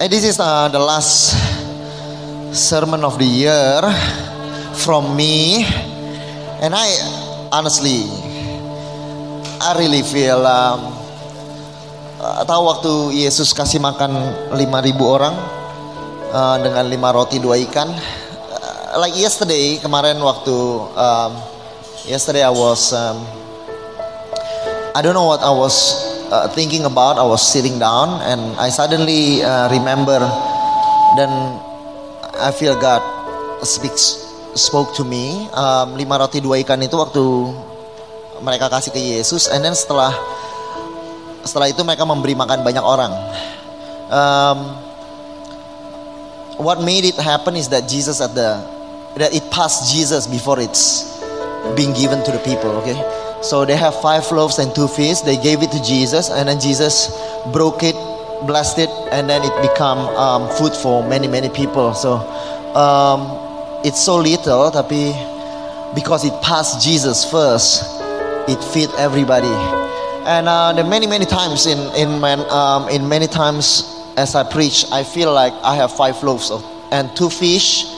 And this is uh, the last sermon of the year from me. And I honestly, I really feel um, uh, tahu waktu Yesus kasih makan 5000 orang uh, dengan lima roti dua ikan. Uh, like yesterday kemarin waktu um, yesterday I was um, I don't know what I was uh, thinking about. I was sitting down and I suddenly uh, remember. Then I feel God speaks spoke to me. Um, lima roti dua ikan itu waktu mereka kasih ke Yesus. And then setelah setelah itu mereka memberi makan banyak orang. Um, what made it happen is that Jesus at the that it passed Jesus before it's being given to the people. Okay. So they have five loaves and two fish. They gave it to Jesus, and then Jesus broke it, blessed it, and then it became um, food for many many people. So um, it's so little, tapi because it passed Jesus first, it feed everybody. And uh, the many many times in in man, um, in many times as I preach, I feel like I have five loaves of, and two fish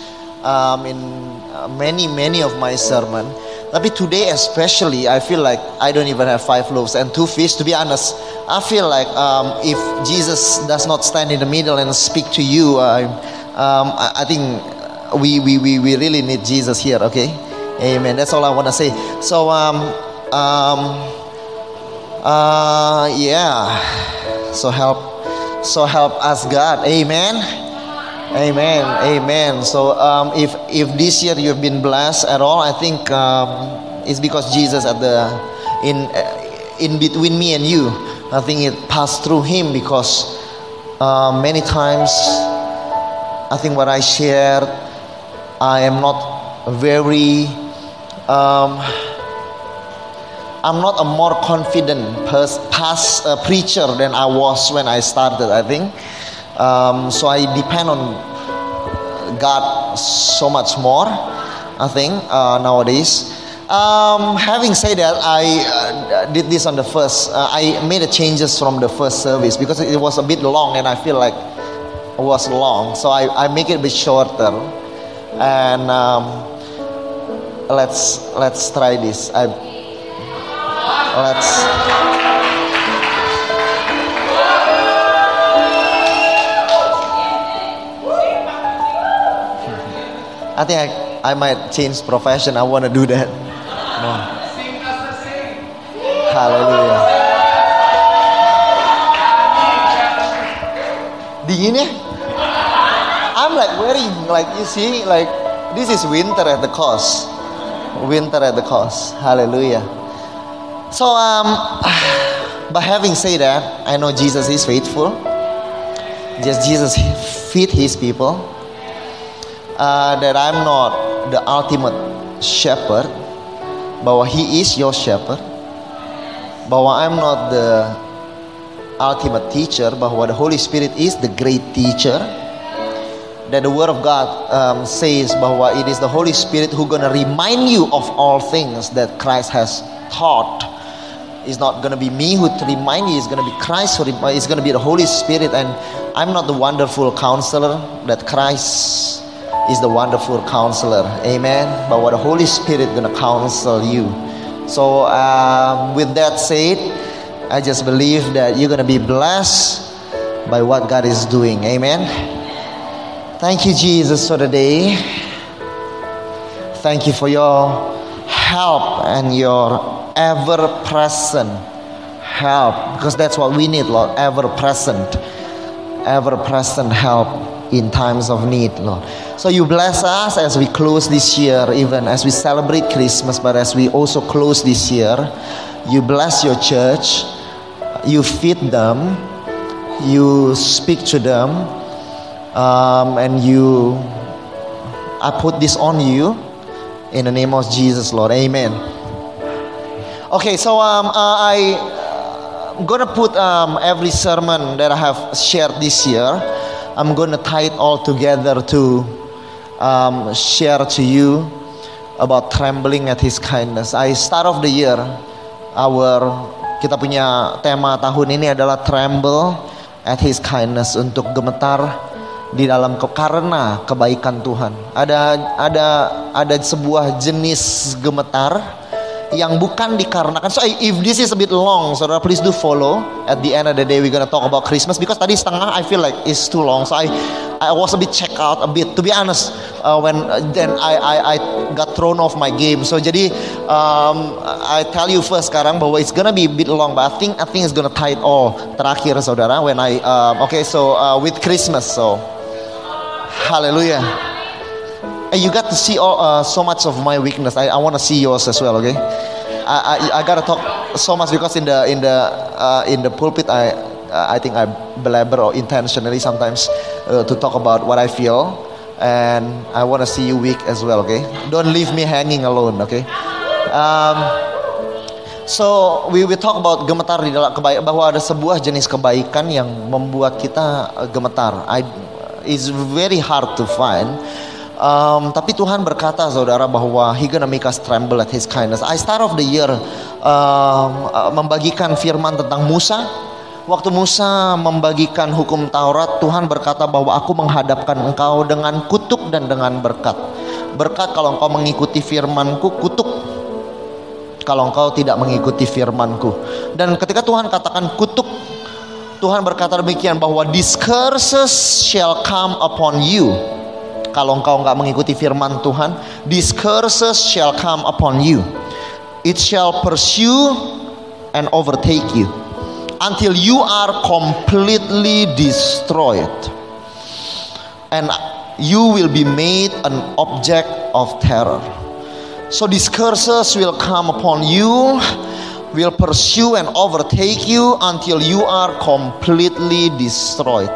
um, in uh, many many of my sermon. Tapi today especially, I feel like I don't even have five loaves and two fish. To be honest, I feel like um, if Jesus does not stand in the middle and speak to you, uh, um, I, I think we, we, we, we really need Jesus here, okay? Amen. That's all I want to say. So, um, um, uh, yeah. So help, so help us, God. Amen. Amen. Amen. So, um, if if this year you've been blessed at all, I think um, it's because Jesus at the in in between me and you. I think it passed through Him because uh, many times I think what I shared, I am not very. Um, I'm not a more confident pers- past uh, preacher than I was when I started. I think um, so. I depend on God so much more. I think uh, nowadays. Um, having said that, I uh, did this on the first. Uh, I made a changes from the first service because it was a bit long, and I feel like it was long. So I, I make it a bit shorter, and um, let's let's try this. I let's. I think I, I might change profession. I want to do that. No. Hallelujah. Dingin ya? I'm like wearing like you see like this is winter at the cost. Winter at the cost. Hallelujah. So um but having said that, I know Jesus is faithful. Just Jesus feed his people. Uh, that I'm not the ultimate shepherd, bahwa He is your shepherd, bahwa I'm not the ultimate teacher, bahwa the Holy Spirit is the great teacher. That the Word of God um, says bahwa it is the Holy Spirit who gonna remind you of all things that Christ has taught. It's not gonna be me who to remind you. It's gonna be Christ who remind. It's gonna be the Holy Spirit, and I'm not the wonderful counselor that Christ is the wonderful counselor. Amen. But what the Holy Spirit gonna counsel you. So um, with that said, I just believe that you're gonna be blessed by what God is doing. Amen. Thank you, Jesus, for the day. Thank you for your help and your ever present help because that's what we need, Lord. Ever present, ever present help in times of need, Lord. So you bless us as we close this year, even as we celebrate Christmas, but as we also close this year, you bless your church. you feed them, you speak to them, um, and you. I put this on you in the name of Jesus, Lord. Amen. Okay, so um, uh, I I'm gonna put um, every sermon that I have shared this year. I'm gonna tie it all together to um, share to you about trembling at His kindness. I start off the year. Our kita punya tema tahun ini adalah tremble at His kindness untuk gemetar di dalam ke, karena kebaikan Tuhan. Ada ada ada sebuah jenis gemetar yang bukan dikarenakan. So if this is a bit long, saudara please do follow. At the end of the day we're gonna talk about Christmas because tadi setengah I feel like it's too long. So I I was a bit check out a bit. To be honest, uh, when uh, then I, I I got thrown off my game. So jadi um, I tell you first sekarang bahwa it's gonna be a bit long, but I think I think it's gonna tie it all terakhir saudara. When I um, okay so uh, with Christmas so Hallelujah. And you got to see all, uh, so much of my weakness. I, I want to see yours as well. Okay, I, I, I gotta talk so much because in the in the uh, in the pulpit I I think I blabber or intentionally sometimes uh, to talk about what I feel, and I want to see you weak as well. Okay, don't leave me hanging alone. Okay. Um, So we will talk about gemetar di dalam kebaikan bahwa ada sebuah jenis kebaikan yang membuat kita uh, gemetar. I, it's very hard to find. Um, tapi Tuhan berkata saudara bahwa He gonna make us tremble at His kindness. I start of the year um, uh, membagikan firman tentang Musa. Waktu Musa membagikan hukum Taurat, Tuhan berkata bahwa aku menghadapkan engkau dengan kutuk dan dengan berkat. Berkat kalau engkau mengikuti firmanku, kutuk kalau engkau tidak mengikuti firmanku. Dan ketika Tuhan katakan kutuk, Tuhan berkata demikian bahwa discourses shall come upon you. Kalau engkau nggak mengikuti firman Tuhan, discourses shall come upon you. It shall pursue and overtake you until you are completely destroyed. And you will be made an object of terror. So these curses will come upon you, will pursue and overtake you until you are completely destroyed.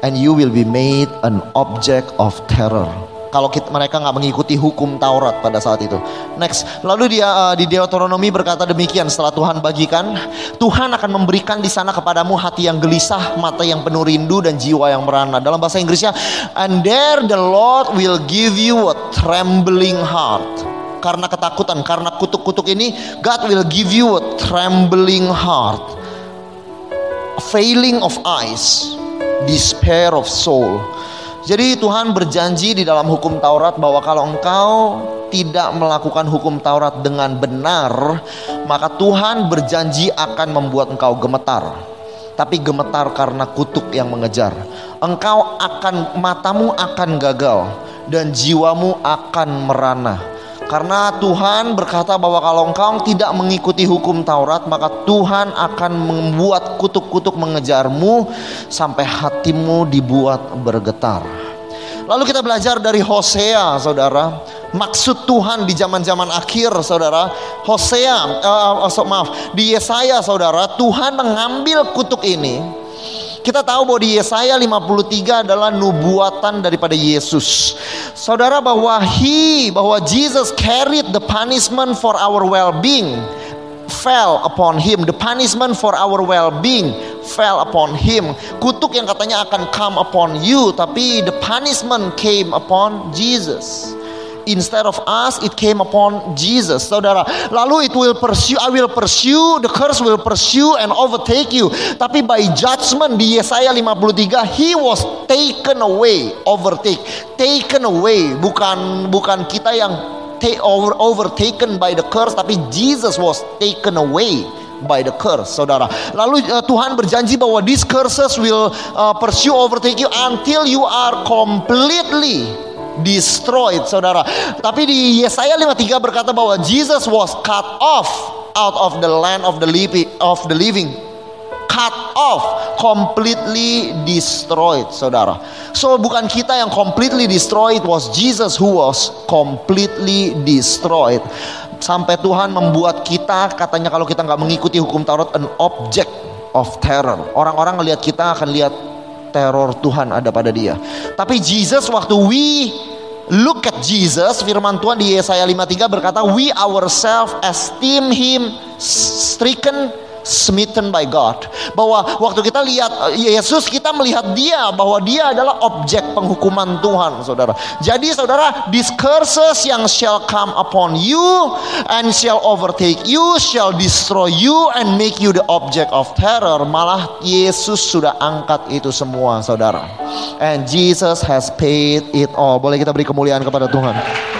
And you will be made an object of terror. Kalau kita, mereka nggak mengikuti hukum Taurat pada saat itu. Next, lalu dia uh, di Deuteronomi berkata demikian setelah Tuhan bagikan, Tuhan akan memberikan di sana kepadamu hati yang gelisah, mata yang penuh rindu dan jiwa yang merana. Dalam bahasa Inggrisnya, and there the Lord will give you a trembling heart karena ketakutan, karena kutuk-kutuk ini, God will give you a trembling heart, a failing of eyes, despair of soul. Jadi Tuhan berjanji di dalam hukum Taurat bahwa kalau engkau tidak melakukan hukum Taurat dengan benar, maka Tuhan berjanji akan membuat engkau gemetar. Tapi gemetar karena kutuk yang mengejar. Engkau akan matamu akan gagal dan jiwamu akan merana. Karena Tuhan berkata bahwa kalau engkau tidak mengikuti hukum Taurat, maka Tuhan akan membuat kutuk-kutuk mengejarmu sampai hatimu dibuat bergetar. Lalu kita belajar dari Hosea, saudara. Maksud Tuhan di zaman-zaman akhir, saudara. Hosea, uh, maaf, di Yesaya, saudara. Tuhan mengambil kutuk ini kita tahu bahwa di Yesaya 53 adalah nubuatan daripada Yesus. Saudara bahwa he bahwa Jesus carried the punishment for our well-being fell upon him. The punishment for our well-being fell upon him. Kutuk yang katanya akan come upon you, tapi the punishment came upon Jesus. Instead of us, it came upon Jesus. Saudara, lalu it will pursue, I will pursue, the curse will pursue and overtake you. Tapi by judgment di Yesaya 53, he was taken away, overtake, taken away. Bukan bukan kita yang take over, overtaken by the curse, tapi Jesus was taken away by the curse, saudara. Lalu uh, Tuhan berjanji bahwa these curses will uh, pursue, overtake you until you are completely destroyed saudara. Tapi di Yesaya 53 berkata bahwa Jesus was cut off out of the land of the living of the living cut off completely destroyed saudara. So bukan kita yang completely destroyed was Jesus who was completely destroyed. Sampai Tuhan membuat kita katanya kalau kita nggak mengikuti hukum Taurat an object of terror. Orang-orang ngelihat kita akan lihat teror Tuhan ada pada dia. Tapi Jesus waktu we look at Jesus, firman Tuhan di Yesaya 53 berkata, "We ourselves esteem him stricken smitten by God. Bahwa waktu kita lihat eh, Yesus kita melihat dia bahwa dia adalah objek penghukuman Tuhan, Saudara. Jadi Saudara, discurses yang shall come upon you and shall overtake you, shall destroy you and make you the object of terror. Malah Yesus sudah angkat itu semua, Saudara. And Jesus has paid it all. Boleh kita beri kemuliaan kepada Tuhan.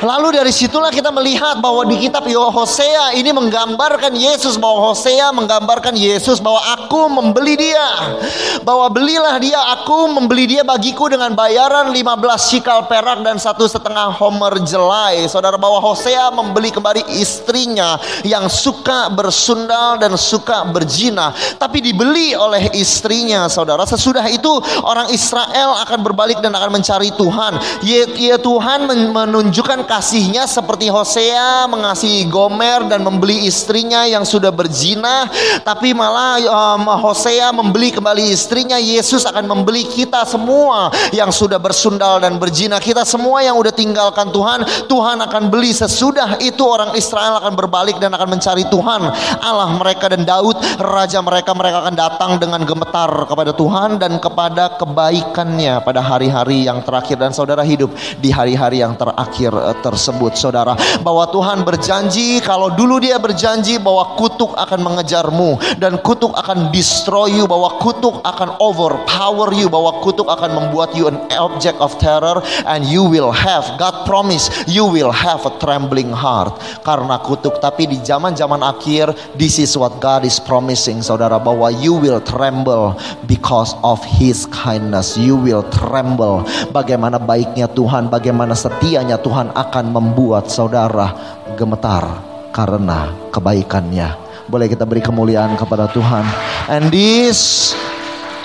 Lalu dari situlah kita melihat bahwa di kitab Hosea ini menggambarkan Yesus bahwa Hosea menggambarkan Yesus bahwa aku membeli dia. Bahwa belilah dia, aku membeli dia bagiku dengan bayaran 15 shikal perak dan satu setengah homer jelai. Saudara bahwa Hosea membeli kembali istrinya yang suka bersundal dan suka berzina. Tapi dibeli oleh istrinya saudara. Sesudah itu orang Israel akan berbalik dan akan mencari Tuhan. Ya Tuhan menunjukkan kasihnya seperti Hosea mengasihi Gomer dan membeli istrinya yang sudah berzina tapi malah um, Hosea membeli kembali istrinya Yesus akan membeli kita semua yang sudah bersundal dan berzina kita semua yang udah tinggalkan Tuhan Tuhan akan beli sesudah itu orang Israel akan berbalik dan akan mencari Tuhan. Allah mereka dan Daud raja mereka mereka akan datang dengan gemetar kepada Tuhan dan kepada kebaikannya pada hari-hari yang terakhir. Dan saudara hidup di hari-hari yang terakhir eh, tersebut saudara. Bahwa Tuhan berjanji kalau dulu dia berjanji bahwa kutuk akan mengejarmu dan kutuk akan destroy you bahwa kutuk akan overpower you bahwa kutuk akan membuat you an object of terror and you will have God promise you will have a trembling heart. Karena kutuk tapi di zaman-zaman akhir this is what God is promising saudara bahwa you will tremble because of his kindness. You will tremble. Bagaimana baiknya Tuhan bagaimana setianya Tuhan akan membuat saudara gemetar karena kebaikannya. Boleh kita beri kemuliaan kepada Tuhan. And this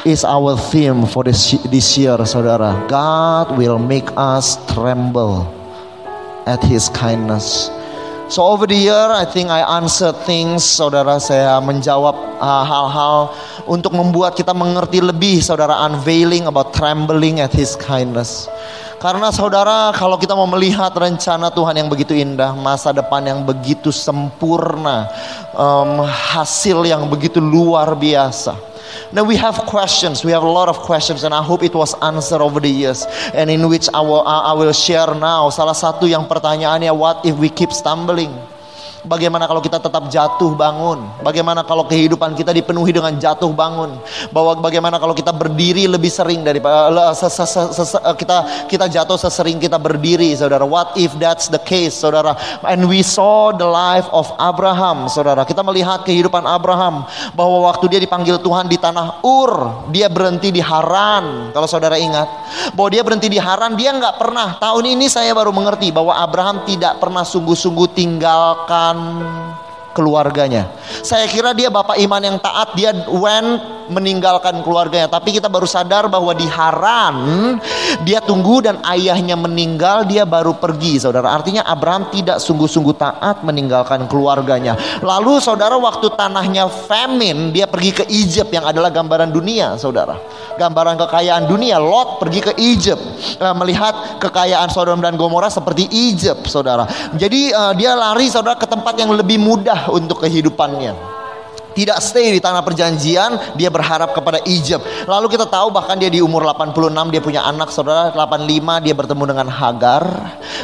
is our theme for this, this year, saudara. God will make us tremble at His kindness. So over the year, I think I answer things, saudara. Saya menjawab uh, hal-hal uh, untuk membuat kita mengerti lebih, saudara. Unveiling about trembling at His kindness. Karena saudara kalau kita mau melihat rencana Tuhan yang begitu indah, masa depan yang begitu sempurna, um, hasil yang begitu luar biasa. Now we have questions. We have a lot of questions, and I hope it was answered over the years. And in which I will, I will share now. Salah satu yang pertanyaannya, what if we keep stumbling? Bagaimana kalau kita tetap jatuh bangun? Bagaimana kalau kehidupan kita dipenuhi dengan jatuh bangun? Bahwa bagaimana kalau kita berdiri lebih sering dari uh, kita kita jatuh sesering kita berdiri, saudara? What if that's the case, saudara? And we saw the life of Abraham, saudara. Kita melihat kehidupan Abraham bahwa waktu dia dipanggil Tuhan di tanah Ur, dia berhenti di Haran. Kalau saudara ingat, bahwa dia berhenti di Haran, dia nggak pernah. Tahun ini saya baru mengerti bahwa Abraham tidak pernah sungguh-sungguh tinggalkan keluarganya. Saya kira dia bapak iman yang taat, dia went meninggalkan keluarganya. Tapi kita baru sadar bahwa di Haran dia tunggu dan ayahnya meninggal, dia baru pergi, saudara. Artinya Abraham tidak sungguh-sungguh taat meninggalkan keluarganya. Lalu saudara waktu tanahnya famine, dia pergi ke Egypt yang adalah gambaran dunia, saudara. Gambaran kekayaan dunia, Lot pergi ke Egypt uh, melihat kekayaan Sodom dan Gomora seperti Egypt, saudara. Jadi uh, dia lari saudara ke tempat yang lebih mudah untuk kehidupannya tidak stay di tanah perjanjian, dia berharap kepada Egypt. Lalu kita tahu bahkan dia di umur 86 dia punya anak saudara 85 dia bertemu dengan Hagar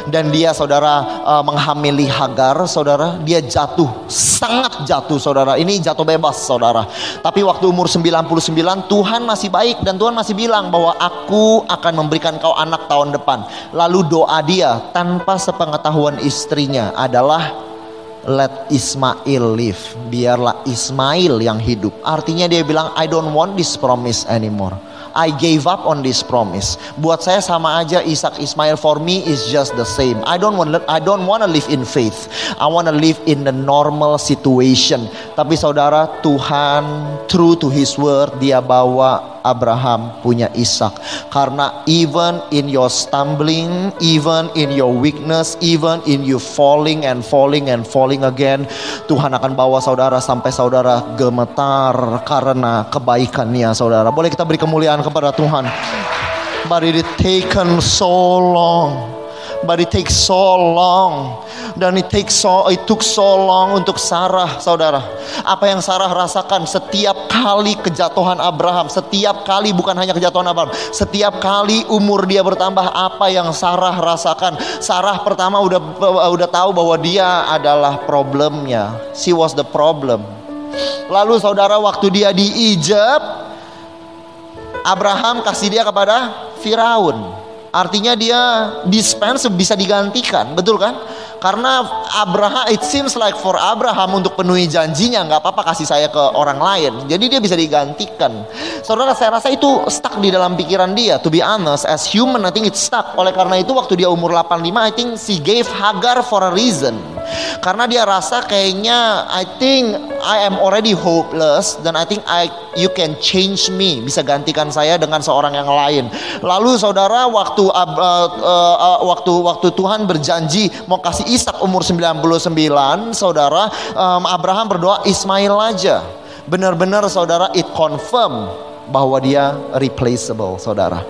dan dia saudara uh, menghamili Hagar saudara, dia jatuh sangat jatuh saudara. Ini jatuh bebas saudara. Tapi waktu umur 99 Tuhan masih baik dan Tuhan masih bilang bahwa aku akan memberikan kau anak tahun depan. Lalu doa dia tanpa sepengetahuan istrinya adalah let Ismail live. Biarlah Ismail yang hidup. Artinya dia bilang I don't want this promise anymore. I gave up on this promise. Buat saya sama aja Ishak Ismail for me is just the same. I don't want I don't want to live in faith. I want to live in the normal situation. Tapi saudara, Tuhan true to his word dia bawa Abraham punya Ishak. Karena even in your stumbling, even in your weakness, even in you falling and falling and falling again, Tuhan akan bawa saudara sampai saudara gemetar karena kebaikannya saudara. Boleh kita beri kemuliaan kepada Tuhan. But it taken so long but it takes so long. Dan it takes so it took so long untuk Sarah saudara. Apa yang Sarah rasakan? Setiap kali kejatuhan Abraham setiap kali bukan hanya kejatuhan Abraham setiap kali umur dia bertambah apa yang Sarah rasakan? Sarah pertama udah udah tahu bahwa dia adalah problemnya. She was the problem. Lalu saudara waktu dia di Egypt Abraham kasih dia kepada Firaun Artinya dia dispense bisa digantikan, betul kan? Karena Abraham, it seems like for Abraham untuk penuhi janjinya nggak apa-apa kasih saya ke orang lain. Jadi dia bisa digantikan. Saudara, saya rasa itu stuck di dalam pikiran dia. To be honest, as human, I think it's stuck. Oleh karena itu waktu dia umur 85, I think she gave Hagar for a reason. Karena dia rasa kayaknya, I think I am already hopeless dan I think I you can change me, bisa gantikan saya dengan seorang yang lain. Lalu saudara, waktu uh, uh, uh, waktu waktu Tuhan berjanji mau kasih Ishak umur 99, saudara um, Abraham berdoa Ismail aja. Benar-benar saudara it confirm bahwa dia replaceable, saudara.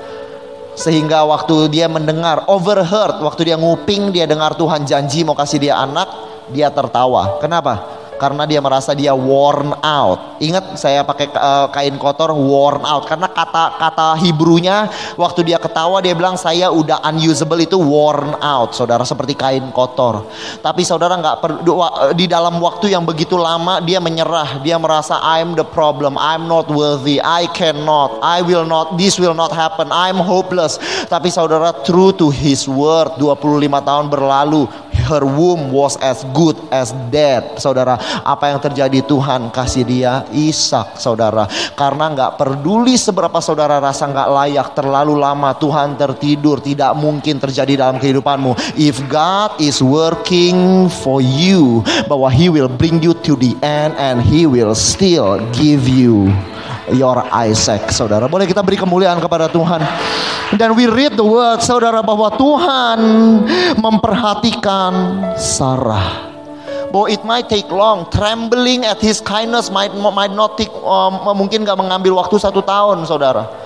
Sehingga waktu dia mendengar overheard, waktu dia nguping dia dengar Tuhan janji mau kasih dia anak, dia tertawa. Kenapa? Karena dia merasa dia worn out. Ingat saya pakai uh, kain kotor worn out. Karena kata-kata Hebrunya waktu dia ketawa dia bilang saya udah unusable itu worn out, saudara seperti kain kotor. Tapi saudara nggak perlu di dalam waktu yang begitu lama dia menyerah, dia merasa I'm the problem, I'm not worthy, I cannot, I will not, this will not happen, I'm hopeless. Tapi saudara true to his word 25 tahun berlalu her womb was as good as dead saudara. Apa yang terjadi? Tuhan kasih dia Ishak saudara. Karena nggak peduli seberapa saudara rasa nggak layak terlalu lama Tuhan tertidur tidak mungkin terjadi dalam kehidupanmu. If God is working for you bahwa He will bring you to the end and He will still give you your Isaac saudara. Boleh kita beri kemuliaan kepada Tuhan. Dan we read the word saudara bahwa Tuhan memperhatikan Sarah. Bahwa it might take long trembling at his kindness might might not take um, mungkin gak mengambil waktu satu tahun saudara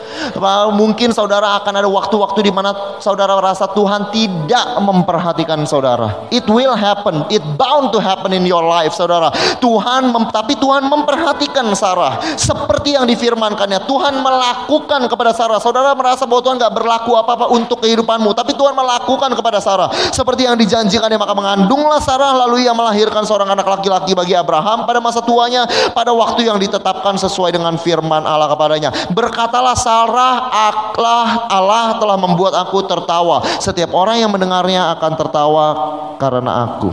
Mungkin saudara akan ada waktu-waktu di mana saudara rasa Tuhan tidak memperhatikan saudara. It will happen, it bound to happen in your life, saudara. Tuhan, tapi Tuhan memperhatikan Sarah seperti yang difirmankannya. Tuhan melakukan kepada Sarah. Saudara merasa bahwa Tuhan nggak berlaku apa-apa untuk kehidupanmu, tapi Tuhan melakukan kepada Sarah seperti yang dijanjikan dia maka mengandunglah Sarah lalu ia melahirkan seorang anak laki-laki bagi Abraham pada masa tuanya pada waktu yang ditetapkan sesuai dengan firman Allah kepadanya. Berkatalah Sarah Sarah Allah, Allah telah membuat aku tertawa. Setiap orang yang mendengarnya akan tertawa karena aku.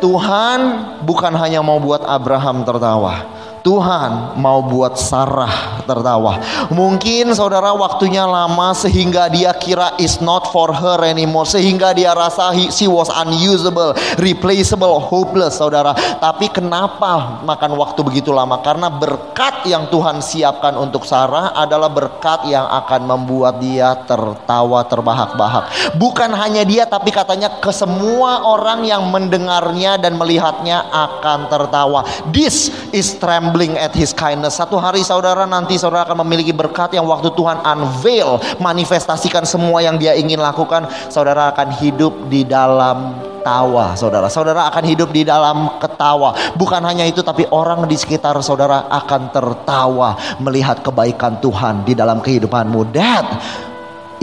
Tuhan bukan hanya mau buat Abraham tertawa, Tuhan mau buat Sarah tertawa. Mungkin saudara waktunya lama sehingga dia kira is not for her anymore. Sehingga dia rasa he, she was unusable, replaceable, hopeless saudara. Tapi kenapa makan waktu begitu lama? Karena berkat yang Tuhan siapkan untuk Sarah adalah berkat yang akan membuat dia tertawa terbahak-bahak. Bukan hanya dia tapi katanya ke semua orang yang mendengarnya dan melihatnya akan tertawa. This is trembling trembling at his kindness. Satu hari saudara nanti saudara akan memiliki berkat yang waktu Tuhan unveil, manifestasikan semua yang dia ingin lakukan, saudara akan hidup di dalam tawa saudara. Saudara akan hidup di dalam ketawa. Bukan hanya itu tapi orang di sekitar saudara akan tertawa melihat kebaikan Tuhan di dalam kehidupanmu. That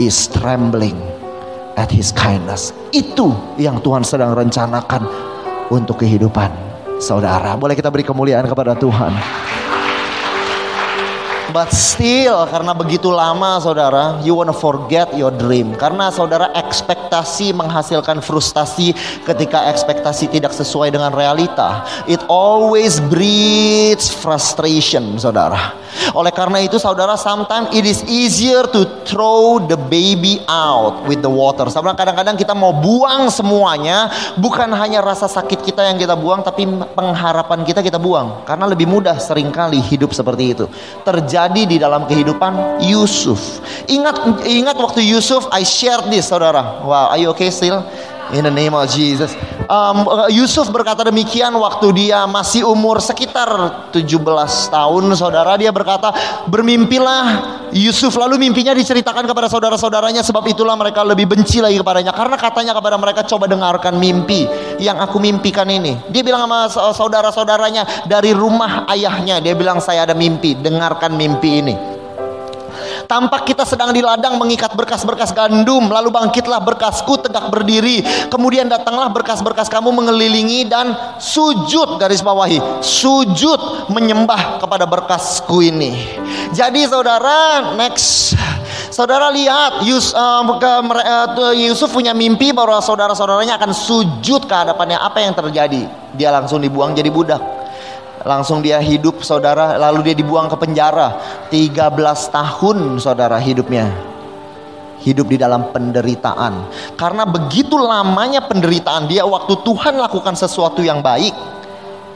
is trembling at his kindness. Itu yang Tuhan sedang rencanakan untuk kehidupan saudara. Boleh kita beri kemuliaan kepada Tuhan. But still karena begitu lama saudara, you wanna forget your dream. Karena saudara ekspektasi menghasilkan frustasi ketika ekspektasi tidak sesuai dengan realita. It always breeds frustration saudara. Oleh karena itu saudara, sometimes it is easier to throw the baby out with the water. Saudara, kadang-kadang kita mau buang semuanya, bukan hanya rasa sakit kita yang kita buang, tapi pengharapan kita kita buang. Karena lebih mudah sering kali hidup seperti itu. Terjadi di dalam kehidupan Yusuf. Ingat ingat waktu Yusuf, I shared this saudara. Wow, are you okay still? In the name of Jesus. Um, Yusuf berkata demikian waktu dia masih umur sekitar 17 tahun saudara. Dia berkata bermimpilah Yusuf. Lalu mimpinya diceritakan kepada saudara-saudaranya. Sebab itulah mereka lebih benci lagi kepadanya. Karena katanya kepada mereka coba dengarkan mimpi yang aku mimpikan ini. Dia bilang sama saudara-saudaranya dari rumah ayahnya. Dia bilang saya ada mimpi. Dengarkan mimpi ini. Tampak kita sedang di ladang mengikat berkas-berkas gandum, lalu bangkitlah berkasku tegak berdiri. Kemudian datanglah berkas-berkas kamu mengelilingi dan sujud garis bawahi. Sujud menyembah kepada berkasku ini. Jadi saudara, next Saudara lihat ke, uh, Yusuf punya mimpi bahwa saudara-saudaranya akan sujud ke hadapannya. Apa yang terjadi? Dia langsung dibuang jadi budak. Langsung dia hidup saudara. Lalu dia dibuang ke penjara. 13 tahun saudara hidupnya. Hidup di dalam penderitaan. Karena begitu lamanya penderitaan dia waktu Tuhan lakukan sesuatu yang baik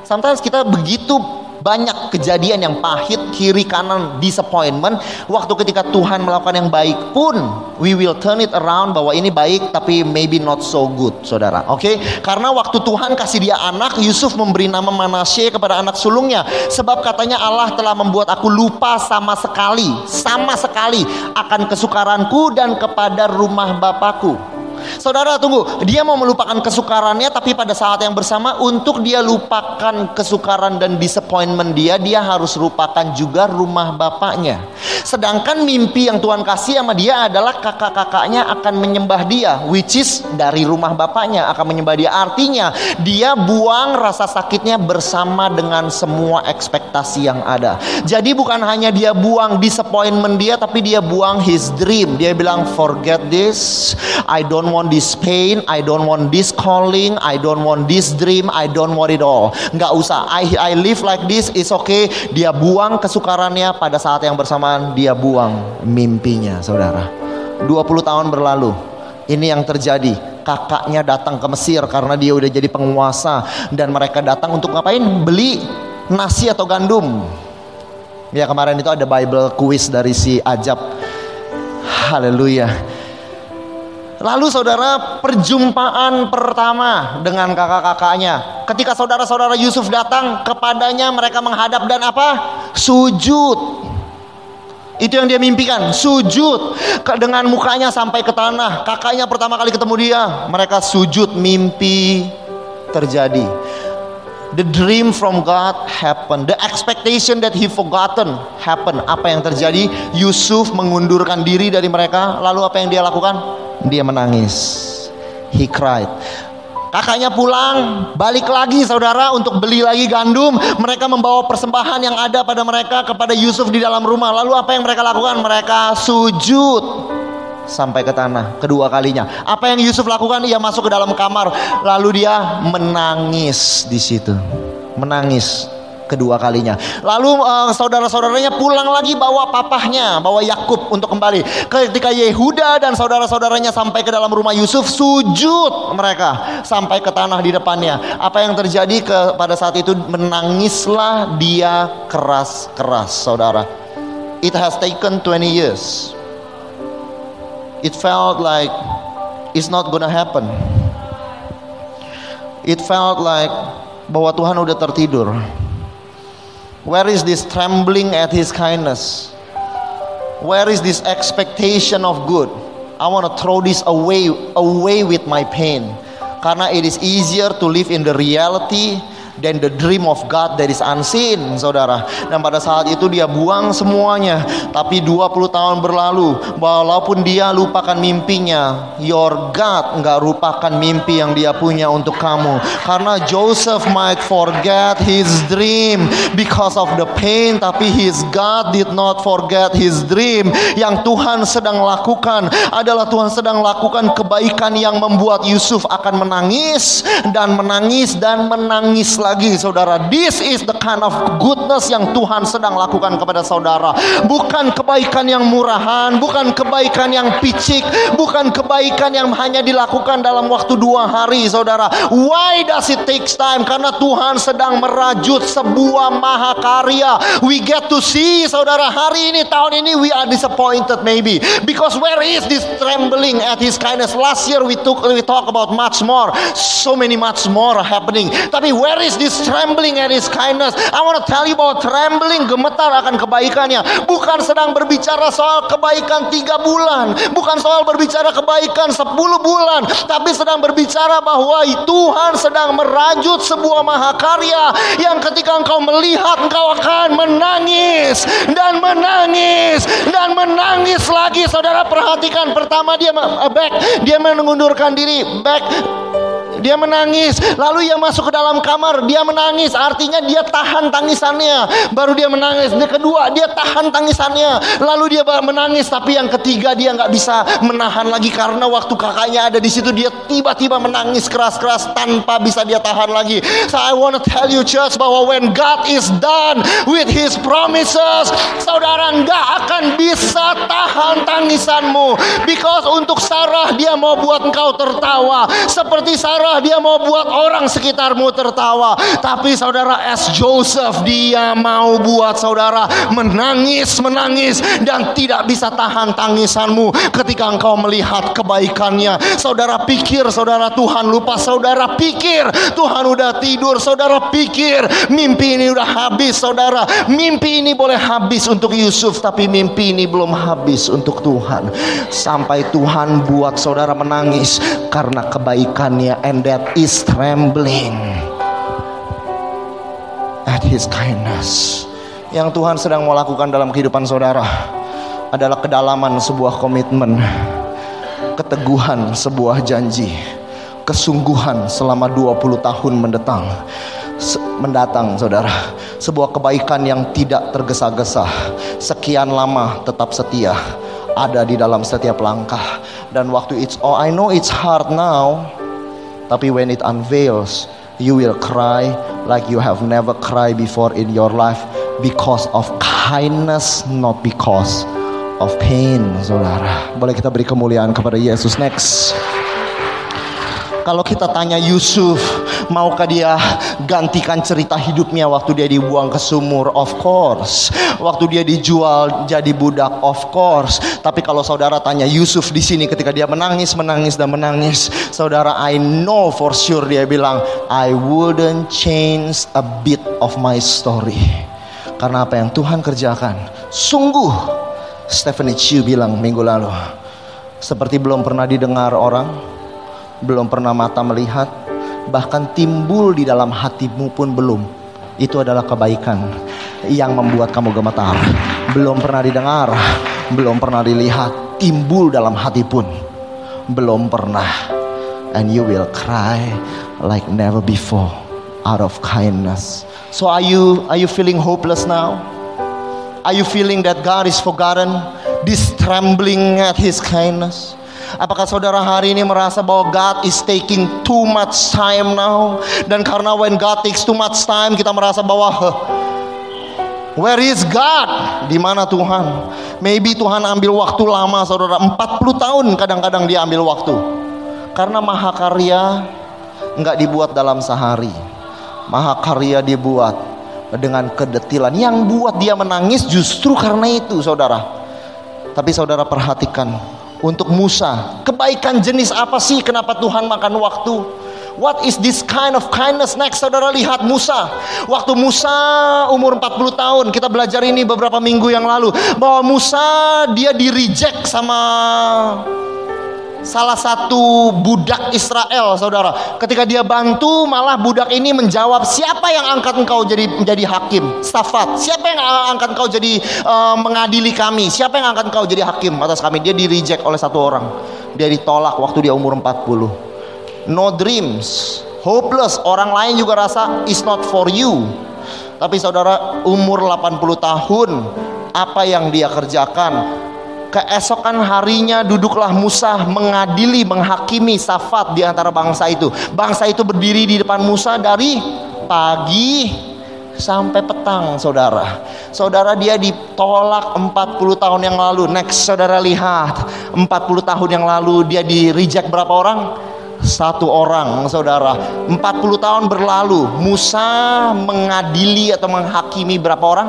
Sometimes kita begitu banyak kejadian yang pahit kiri kanan disappointment. Waktu ketika Tuhan melakukan yang baik pun we will turn it around bahwa ini baik tapi maybe not so good saudara. Oke? Okay? karena waktu Tuhan kasih dia anak Yusuf memberi nama Manasye kepada anak sulungnya. Sebab katanya Allah telah membuat aku lupa sama sekali sama sekali akan kesukaranku dan kepada rumah bapakku Saudara tunggu, dia mau melupakan kesukarannya tapi pada saat yang bersama untuk dia lupakan kesukaran dan disappointment dia, dia harus lupakan juga rumah bapaknya. Sedangkan mimpi yang Tuhan kasih sama dia adalah kakak-kakaknya akan menyembah dia, which is dari rumah bapaknya akan menyembah dia. Artinya dia buang rasa sakitnya bersama dengan semua ekspektasi yang ada. Jadi bukan hanya dia buang disappointment dia tapi dia buang his dream. Dia bilang forget this, I don't want this pain, I don't want this calling, I don't want this dream, I don't want it all. Nggak usah, I, I live like this, it's okay. Dia buang kesukarannya pada saat yang bersamaan dia buang mimpinya, saudara. 20 tahun berlalu, ini yang terjadi. Kakaknya datang ke Mesir karena dia udah jadi penguasa dan mereka datang untuk ngapain? Beli nasi atau gandum. Ya kemarin itu ada Bible quiz dari si Ajab. Haleluya Lalu saudara perjumpaan pertama dengan kakak-kakaknya. Ketika saudara-saudara Yusuf datang kepadanya mereka menghadap dan apa? Sujud. Itu yang dia mimpikan, sujud dengan mukanya sampai ke tanah. Kakaknya pertama kali ketemu dia, mereka sujud, mimpi terjadi. The dream from God happen. The expectation that he forgotten happen. Apa yang terjadi? Yusuf mengundurkan diri dari mereka. Lalu apa yang dia lakukan? Dia menangis. He cried. Kakaknya pulang, balik lagi saudara untuk beli lagi gandum. Mereka membawa persembahan yang ada pada mereka kepada Yusuf di dalam rumah. Lalu apa yang mereka lakukan? Mereka sujud sampai ke tanah kedua kalinya. Apa yang Yusuf lakukan? Ia masuk ke dalam kamar, lalu dia menangis di situ. Menangis kedua kalinya. Lalu uh, saudara-saudaranya pulang lagi bawa papahnya, bawa Yakub untuk kembali. Ketika Yehuda dan saudara-saudaranya sampai ke dalam rumah Yusuf, sujud mereka sampai ke tanah di depannya. Apa yang terjadi ke pada saat itu menangislah dia keras-keras, saudara. It has taken 20 years it felt like it's not gonna happen. It felt like bahwa Tuhan udah tertidur. Where is this trembling at His kindness? Where is this expectation of good? I want to throw this away, away with my pain. Karena it is easier to live in the reality then the dream of God that is unseen, saudara. Dan pada saat itu dia buang semuanya. Tapi 20 tahun berlalu, walaupun dia lupakan mimpinya, your God nggak lupakan mimpi yang dia punya untuk kamu. Karena Joseph might forget his dream because of the pain, tapi his God did not forget his dream. Yang Tuhan sedang lakukan adalah Tuhan sedang lakukan kebaikan yang membuat Yusuf akan menangis dan menangis dan menangis lagi saudara. This is the kind of goodness yang Tuhan sedang lakukan kepada saudara. Bukan kebaikan yang murahan, bukan kebaikan yang picik, bukan kebaikan yang hanya dilakukan dalam waktu dua hari saudara. Why does it takes time? Karena Tuhan sedang merajut sebuah mahakarya. We get to see saudara hari ini tahun ini we are disappointed maybe because where is this trembling at his kindness last year we took we talk about much more so many much more happening tapi where is this trembling at his kindness. I want to tell you about trembling gemetar akan kebaikannya. Bukan sedang berbicara soal kebaikan tiga bulan. Bukan soal berbicara kebaikan sepuluh bulan. Tapi sedang berbicara bahwa Tuhan sedang merajut sebuah mahakarya yang ketika engkau melihat engkau akan menangis dan menangis dan menangis lagi. Saudara perhatikan. Pertama dia eh, back. Dia mengundurkan diri. Back dia menangis. Lalu ia masuk ke dalam kamar, dia menangis. Artinya dia tahan tangisannya. Baru dia menangis. Dia kedua, dia tahan tangisannya. Lalu dia menangis, tapi yang ketiga dia nggak bisa menahan lagi karena waktu kakaknya ada di situ dia tiba-tiba menangis keras-keras tanpa bisa dia tahan lagi. So I want to tell you church bahwa when God is done with his promises, saudara nggak akan bisa tahan tangisanmu. Because untuk Sarah dia mau buat engkau tertawa. Seperti Sarah dia mau buat orang sekitarmu tertawa. Tapi saudara S. Joseph dia mau buat saudara menangis, menangis dan tidak bisa tahan tangisanmu ketika engkau melihat kebaikannya. Saudara pikir saudara Tuhan lupa, saudara pikir Tuhan udah tidur, saudara pikir mimpi ini udah habis, saudara. Mimpi ini boleh habis untuk Yusuf, tapi mimpi ini belum habis untuk Tuhan. Sampai Tuhan buat saudara menangis karena kebaikannya and that is trembling at his kindness. Yang Tuhan sedang mau lakukan dalam kehidupan saudara adalah kedalaman sebuah komitmen, keteguhan sebuah janji, kesungguhan selama 20 tahun mendatang. Mendatang saudara. Sebuah kebaikan yang tidak tergesa-gesa. Sekian lama tetap setia ada di dalam setiap langkah. Dan waktu it's oh I know it's hard now tapi when it unveils, you will cry like you have never cried before in your life because of kindness, not because of pain, saudara. Boleh kita beri kemuliaan kepada Yesus. Next. Kalau kita tanya Yusuf, maukah dia gantikan cerita hidupnya waktu dia dibuang ke sumur? Of course. Waktu dia dijual jadi budak? Of course. Tapi kalau saudara tanya Yusuf di sini ketika dia menangis, menangis dan menangis, saudara I know for sure dia bilang, I wouldn't change a bit of my story. Karena apa yang Tuhan kerjakan, sungguh Stephanie Chu bilang minggu lalu, seperti belum pernah didengar orang, belum pernah mata melihat, bahkan timbul di dalam hatimu pun belum. Itu adalah kebaikan yang membuat kamu gemetar. Belum pernah didengar, belum pernah dilihat, timbul dalam hati pun belum pernah. And you will cry like never before out of kindness. So are you are you feeling hopeless now? Are you feeling that God is forgotten? This trembling at his kindness? Apakah saudara hari ini merasa bahwa God is taking too much time now? Dan karena when God takes too much time, kita merasa bahwa Where is God? Di mana Tuhan? Maybe Tuhan ambil waktu lama saudara 40 tahun kadang-kadang dia ambil waktu Karena mahakarya nggak dibuat dalam sehari Mahakarya dibuat dengan kedetilan Yang buat dia menangis justru karena itu saudara Tapi saudara perhatikan untuk Musa. Kebaikan jenis apa sih kenapa Tuhan makan waktu? What is this kind of kindness? Next saudara lihat Musa. Waktu Musa umur 40 tahun, kita belajar ini beberapa minggu yang lalu bahwa Musa dia di reject sama salah satu budak Israel, saudara. Ketika dia bantu, malah budak ini menjawab, siapa yang angkat engkau jadi menjadi hakim? Safat. Siapa yang angkat engkau jadi uh, mengadili kami? Siapa yang angkat engkau jadi hakim atas kami? Dia di reject oleh satu orang. Dia ditolak waktu dia umur 40. No dreams, hopeless. Orang lain juga rasa it's not for you. Tapi saudara umur 80 tahun, apa yang dia kerjakan Keesokan harinya duduklah Musa mengadili, menghakimi Safat di antara bangsa itu. Bangsa itu berdiri di depan Musa dari pagi sampai petang saudara. Saudara dia ditolak 40 tahun yang lalu. Next saudara lihat 40 tahun yang lalu dia di reject berapa orang? Satu orang saudara. 40 tahun berlalu. Musa mengadili atau menghakimi berapa orang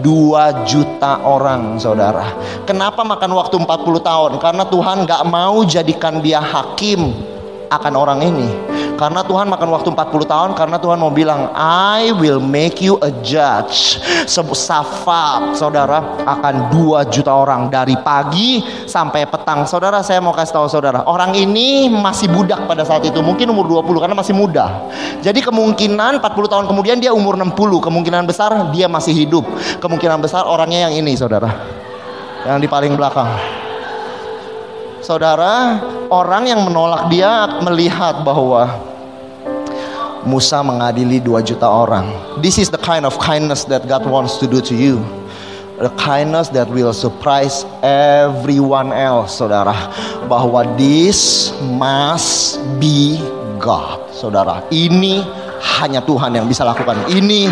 2 juta orang saudara Kenapa makan waktu 40 tahun? Karena Tuhan gak mau jadikan dia hakim akan orang ini. Karena Tuhan makan waktu 40 tahun karena Tuhan mau bilang I will make you a judge. Safat saudara akan 2 juta orang dari pagi sampai petang. Saudara saya mau kasih tahu saudara orang ini masih budak pada saat itu mungkin umur 20 karena masih muda. Jadi kemungkinan 40 tahun kemudian dia umur 60 kemungkinan besar dia masih hidup. Kemungkinan besar orangnya yang ini saudara yang di paling belakang Saudara, orang yang menolak dia melihat bahwa Musa mengadili dua juta orang. This is the kind of kindness that God wants to do to you. The kindness that will surprise everyone else, saudara. Bahwa this must be God, saudara. Ini hanya Tuhan yang bisa lakukan. Ini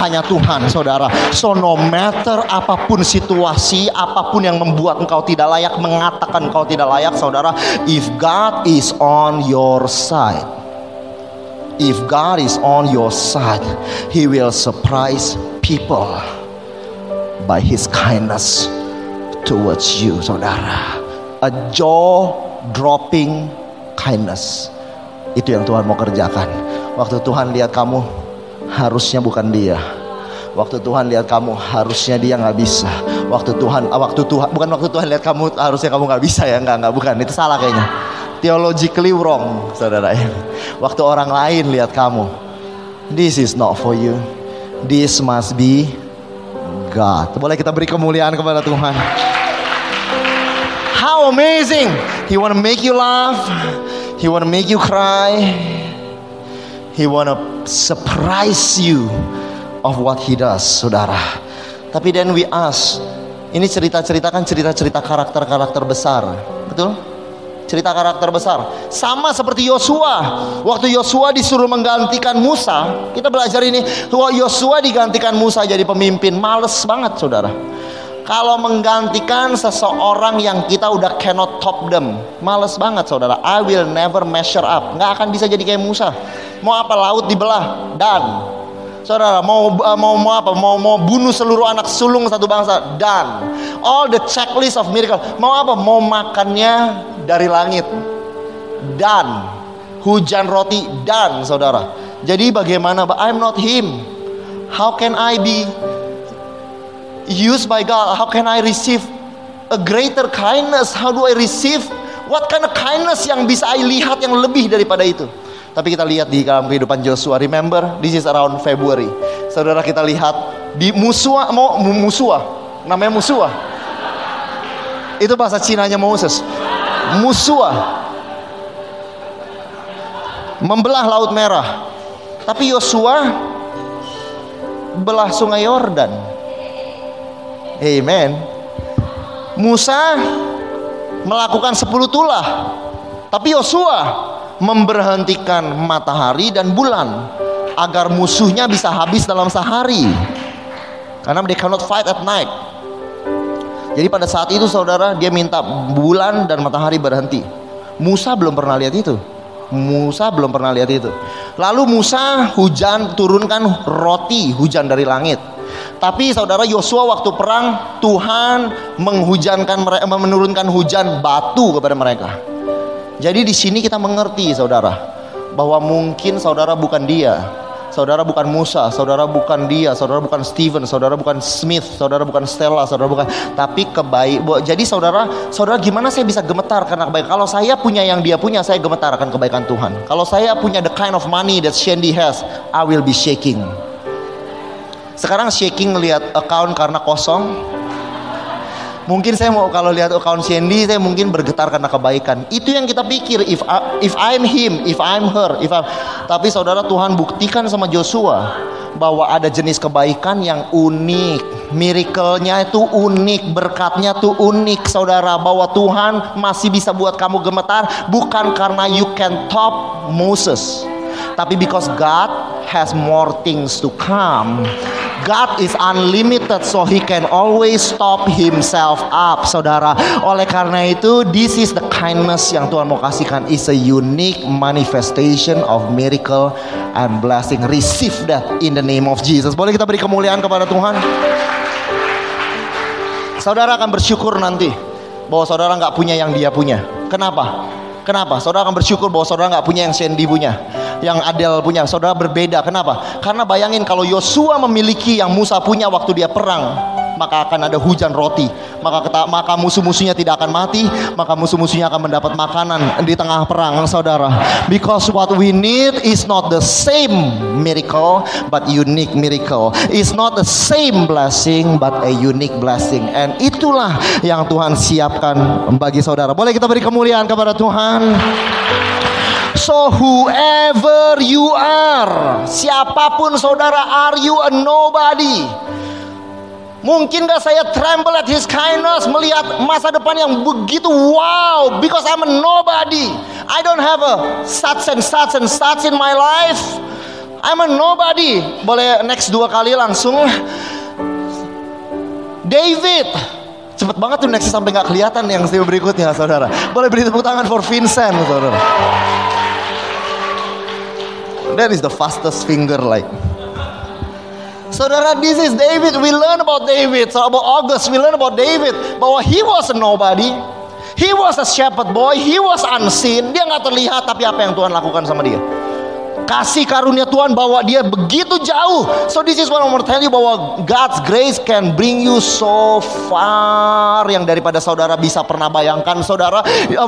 hanya Tuhan, saudara. So no matter apa pun situasi, apa pun yang membuat engkau tidak layak, mengatakan engkau tidak layak, saudara. If God is on your side, if God is on your side, He will surprise people by His kindness towards you, saudara. A jaw dropping kindness. Itu yang Tuhan mau kerjakan. Waktu Tuhan lihat kamu, harusnya bukan dia. Waktu Tuhan lihat kamu, harusnya dia nggak bisa. Waktu Tuhan, ah, waktu Tuhan, bukan waktu Tuhan lihat kamu, harusnya kamu nggak bisa ya, nggak nggak bukan. Itu salah kayaknya. Theologically wrong, saudara ya. Waktu orang lain lihat kamu, this is not for you. This must be God. Boleh kita beri kemuliaan kepada Tuhan. How amazing! He wanna make you laugh. He wanna make you cry. He wanna surprise you of what he does, saudara. Tapi then we ask, ini cerita-cerita kan cerita-cerita karakter-karakter besar, betul? Cerita karakter besar. Sama seperti Yosua. Waktu Yosua disuruh menggantikan Musa, kita belajar ini, Yosua digantikan Musa jadi pemimpin, males banget, saudara. Kalau menggantikan seseorang yang kita udah cannot top them Males banget saudara I will never measure up Nggak akan bisa jadi kayak Musa Mau apa laut dibelah Dan Saudara mau uh, mau mau apa? Mau mau bunuh seluruh anak sulung satu bangsa dan all the checklist of miracle. Mau apa? Mau makannya dari langit dan hujan roti dan saudara. Jadi bagaimana? I'm not him. How can I be used by God? How can I receive a greater kindness? How do I receive what kind of kindness yang bisa I lihat yang lebih daripada itu? Tapi kita lihat di dalam kehidupan Joshua. Remember, this is around February. Saudara kita lihat di Musua, mau Musua, namanya Musua. Itu bahasa Cina-nya Moses. Musua. Membelah Laut Merah. Tapi Yosua belah Sungai Yordan Amen. Musa melakukan sepuluh tulah. Tapi Yosua memberhentikan matahari dan bulan agar musuhnya bisa habis dalam sehari. Karena they cannot fight at night. Jadi pada saat itu saudara dia minta bulan dan matahari berhenti. Musa belum pernah lihat itu. Musa belum pernah lihat itu. Lalu Musa hujan turunkan roti hujan dari langit. Tapi saudara Yosua waktu perang Tuhan menghujankan mereka menurunkan hujan batu kepada mereka. Jadi di sini kita mengerti saudara bahwa mungkin saudara bukan dia. Saudara bukan Musa, saudara bukan dia, saudara bukan Steven, saudara bukan Smith, saudara bukan Stella, saudara bukan tapi kebaik. Jadi saudara, saudara gimana saya bisa gemetar karena kebaikan? Kalau saya punya yang dia punya, saya gemetar akan kebaikan Tuhan. Kalau saya punya the kind of money that Shandy has, I will be shaking. Sekarang shaking lihat account karena kosong, Mungkin saya mau kalau lihat account Sandy saya mungkin bergetar karena kebaikan. Itu yang kita pikir if I, if I'm him, if I'm her, if I'm tapi saudara Tuhan buktikan sama Joshua bahwa ada jenis kebaikan yang unik. Miracle-nya itu unik, berkatnya tuh unik saudara bahwa Tuhan masih bisa buat kamu gemetar bukan karena you can top Moses. Tapi because God has more things to come. God is unlimited so he can always stop himself up saudara. Oleh karena itu this is the kindness yang Tuhan mau kasihkan. Is a unique manifestation of miracle and blessing. Receive that in the name of Jesus. Boleh kita beri kemuliaan kepada Tuhan? Saudara akan bersyukur nanti bahwa saudara nggak punya yang dia punya. Kenapa Kenapa? Saudara akan bersyukur bahwa saudara nggak punya yang Sandy punya, yang Adel punya. Saudara berbeda. Kenapa? Karena bayangin kalau Yosua memiliki yang Musa punya waktu dia perang, maka akan ada hujan roti. Maka kata, maka musuh-musuhnya tidak akan mati, maka musuh-musuhnya akan mendapat makanan di tengah perang, saudara. Because what we need is not the same miracle, but unique miracle. It's not the same blessing, but a unique blessing. And itulah yang Tuhan siapkan bagi saudara. Boleh kita beri kemuliaan kepada Tuhan. So whoever you are, siapa pun saudara, are you a nobody? Mungkin gak saya tremble at his kindness melihat masa depan yang begitu wow because I'm a nobody. I don't have a such and such and such in my life. I'm a nobody. Boleh next dua kali langsung. David. Cepet banget tuh next sampai nggak kelihatan yang berikutnya saudara. Boleh beri tepuk tangan for Vincent saudara. That is the fastest finger like. Saudara, this is David. We learn about David. So about August, we learn about David. Bahwa he was a nobody. He was a shepherd boy. He was unseen. Dia nggak terlihat, tapi apa yang Tuhan lakukan sama dia? Kasih karunia Tuhan bawa dia begitu jauh. So this is what I want to tell you bahwa God's grace can bring you so far yang daripada saudara bisa pernah bayangkan. Saudara,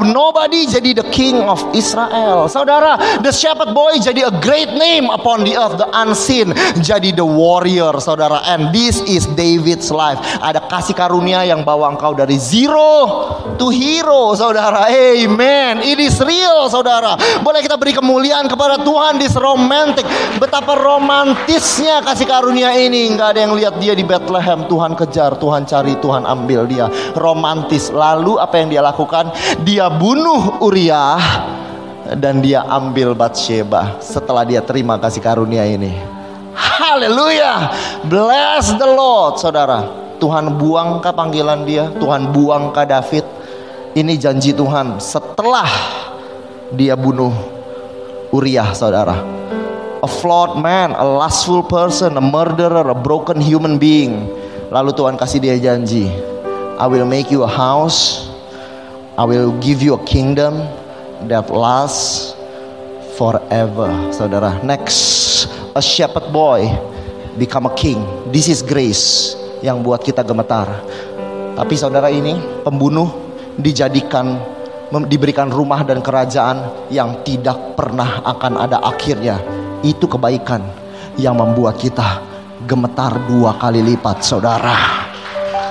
nobody jadi the king of Israel. Saudara, the shepherd boy jadi a great name upon the earth, the unseen jadi the warrior, saudara. And this is David's life. Ada kasih karunia yang bawa engkau dari zero to hero, saudara. Amen. It is real, saudara. Boleh kita beri kemuliaan kepada Tuhan di romantis romantik. Betapa romantisnya kasih karunia ini. Nggak ada yang lihat dia di Bethlehem. Tuhan kejar, Tuhan cari, Tuhan ambil dia. Romantis. Lalu apa yang dia lakukan? Dia bunuh Uriah dan dia ambil Bathsheba setelah dia terima kasih karunia ini. Haleluya. Bless the Lord, saudara. Tuhan buang ke panggilan dia, Tuhan buang ke David. Ini janji Tuhan setelah dia bunuh Uriah saudara. A flawed man, a lustful person, a murderer, a broken human being. Lalu Tuhan kasih dia janji, I will make you a house, I will give you a kingdom that lasts forever. Saudara, next, a shepherd boy become a king. This is grace yang buat kita gemetar. Tapi saudara ini pembunuh dijadikan diberikan rumah dan kerajaan yang tidak pernah akan ada akhirnya. Itu kebaikan yang membuat kita gemetar dua kali lipat, saudara.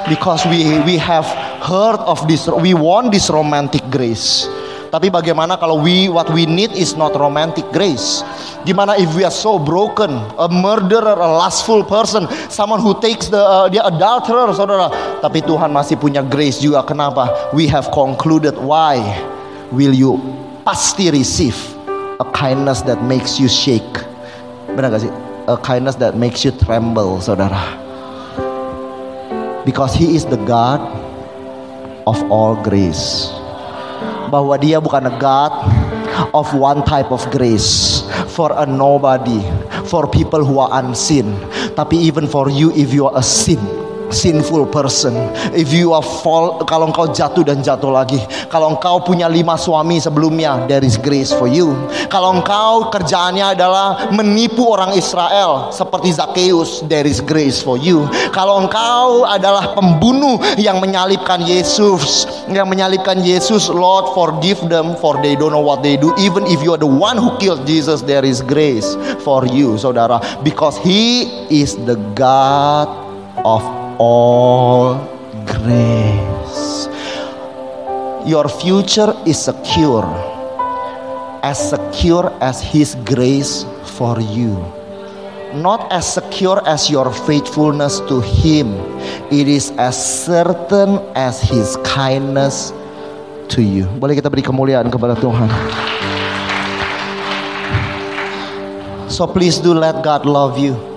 Because we we have heard of this, we want this romantic grace. Tapi bagaimana kalau we what we need is not romantic grace? Gimana if we are so broken, a murderer, a lustful person, someone who takes the uh, dia adulterer, saudara. Tapi Tuhan masih punya grace juga. Kenapa? We have concluded why will you pasti receive a kindness that makes you shake. Benar gak sih? A kindness that makes you tremble, saudara. Because He is the God of all grace bahwa dia bukan a God of one type of grace for a nobody, for people who are unseen, tapi even for you if you are a sin. Sinful person. If you are fall, kalau engkau jatuh dan jatuh lagi. Kalau engkau punya lima suami sebelumnya, there is grace for you. Kalau engkau kerjaannya adalah menipu orang Israel seperti Zakheus, there is grace for you. Kalau engkau adalah pembunuh yang menyalibkan Yesus, yang menyalibkan Yesus, Lord forgive them for they don't know what they do. Even if you are the one who killed Jesus, there is grace for you, saudara, because He is the God of all grace. Your future is secure, as secure as His grace for you. Not as secure as your faithfulness to Him, it is as certain as His kindness to you. Boleh kita beri kemuliaan kepada Tuhan. So please do let God love you.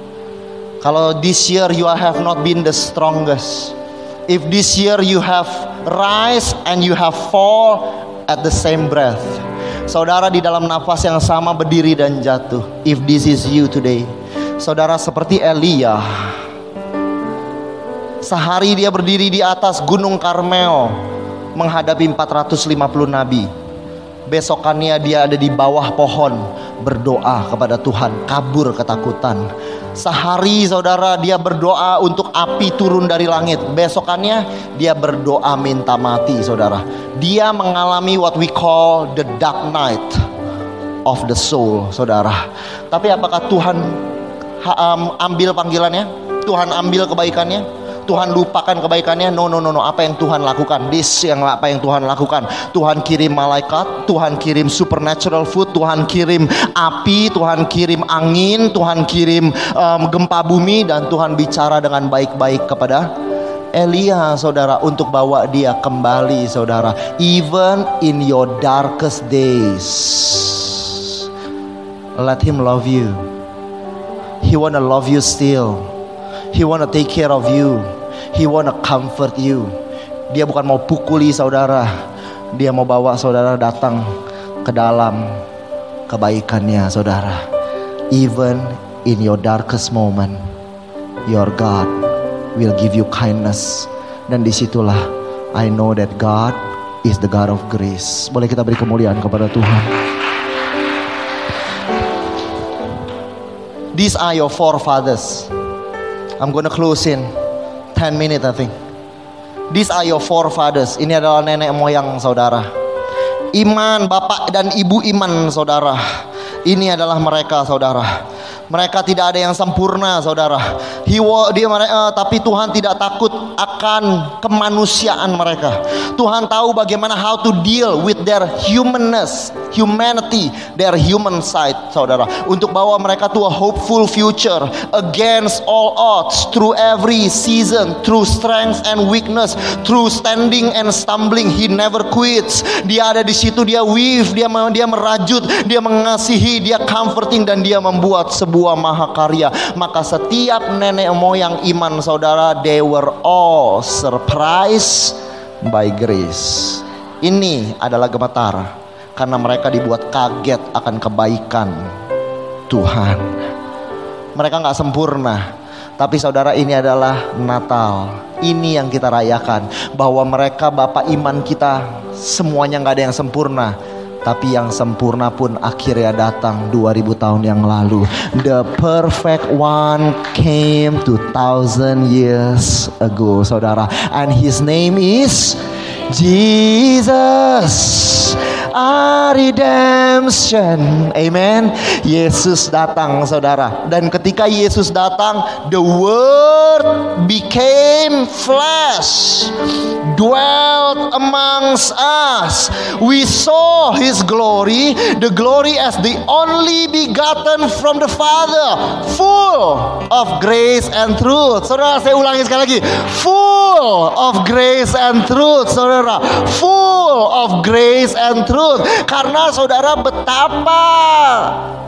Kalau this year you have not been the strongest, if this year you have rise and you have fall at the same breath, saudara di dalam nafas yang sama berdiri dan jatuh. If this is you today, saudara seperti Elia, sehari dia berdiri di atas gunung Karmel menghadapi 450 nabi. Besokannya dia ada di bawah pohon berdoa kepada Tuhan, kabur ketakutan. Sehari saudara dia berdoa untuk api turun dari langit. Besokannya dia berdoa minta mati saudara. Dia mengalami what we call the dark night of the soul saudara. Tapi apakah Tuhan ambil panggilannya? Tuhan ambil kebaikannya? Tuhan lupakan kebaikannya. No, no, no, no. Apa yang Tuhan lakukan? This yang apa yang Tuhan lakukan? Tuhan kirim malaikat, Tuhan kirim supernatural food, Tuhan kirim api, Tuhan kirim angin, Tuhan kirim um, gempa bumi dan Tuhan bicara dengan baik-baik kepada Elia saudara untuk bawa dia kembali saudara even in your darkest days let him love you he wanna love you still he wanna take care of you He wanna comfort you. Dia bukan mau pukuli saudara. Dia mau bawa saudara datang ke dalam kebaikannya saudara. Even in your darkest moment, your God will give you kindness. Dan di situlah I know that God is the God of grace. Boleh kita beri kemuliaan kepada Tuhan. These are your forefathers. I'm gonna close in 10 minutes I think. These are your forefathers. Ini adalah nenek moyang saudara. Iman bapak dan ibu iman saudara. Ini adalah mereka saudara. Mereka tidak ada yang sempurna, saudara. He, dia, uh, tapi Tuhan tidak takut akan kemanusiaan mereka. Tuhan tahu bagaimana how to deal with their humanness, humanity, their human side, saudara. Untuk bawa mereka to a hopeful future against all odds, through every season, through strength and weakness, through standing and stumbling. He never quits. Dia ada di situ, dia weave, dia dia merajut, dia mengasihi, dia comforting dan dia membuat sebuah sebuah mahakarya. Maka setiap nenek moyang iman saudara, they were all surprised by grace. Ini adalah gemetar karena mereka dibuat kaget akan kebaikan Tuhan. Mereka nggak sempurna, tapi saudara ini adalah Natal. Ini yang kita rayakan bahwa mereka bapak iman kita semuanya nggak ada yang sempurna tapi yang sempurna pun akhirnya datang 2000 tahun yang lalu. The perfect one came 2000 years ago, saudara. And his name is Jesus our redemption. Amen. Yesus datang, saudara. Dan ketika Yesus datang, the word became flesh, dwelt amongst us. We saw his glory, the glory as the only begotten from the Father, full of grace and truth. Saudara, saya ulangi sekali lagi. Full of grace and truth, saudara. Full of grace and truth. Karena saudara betapa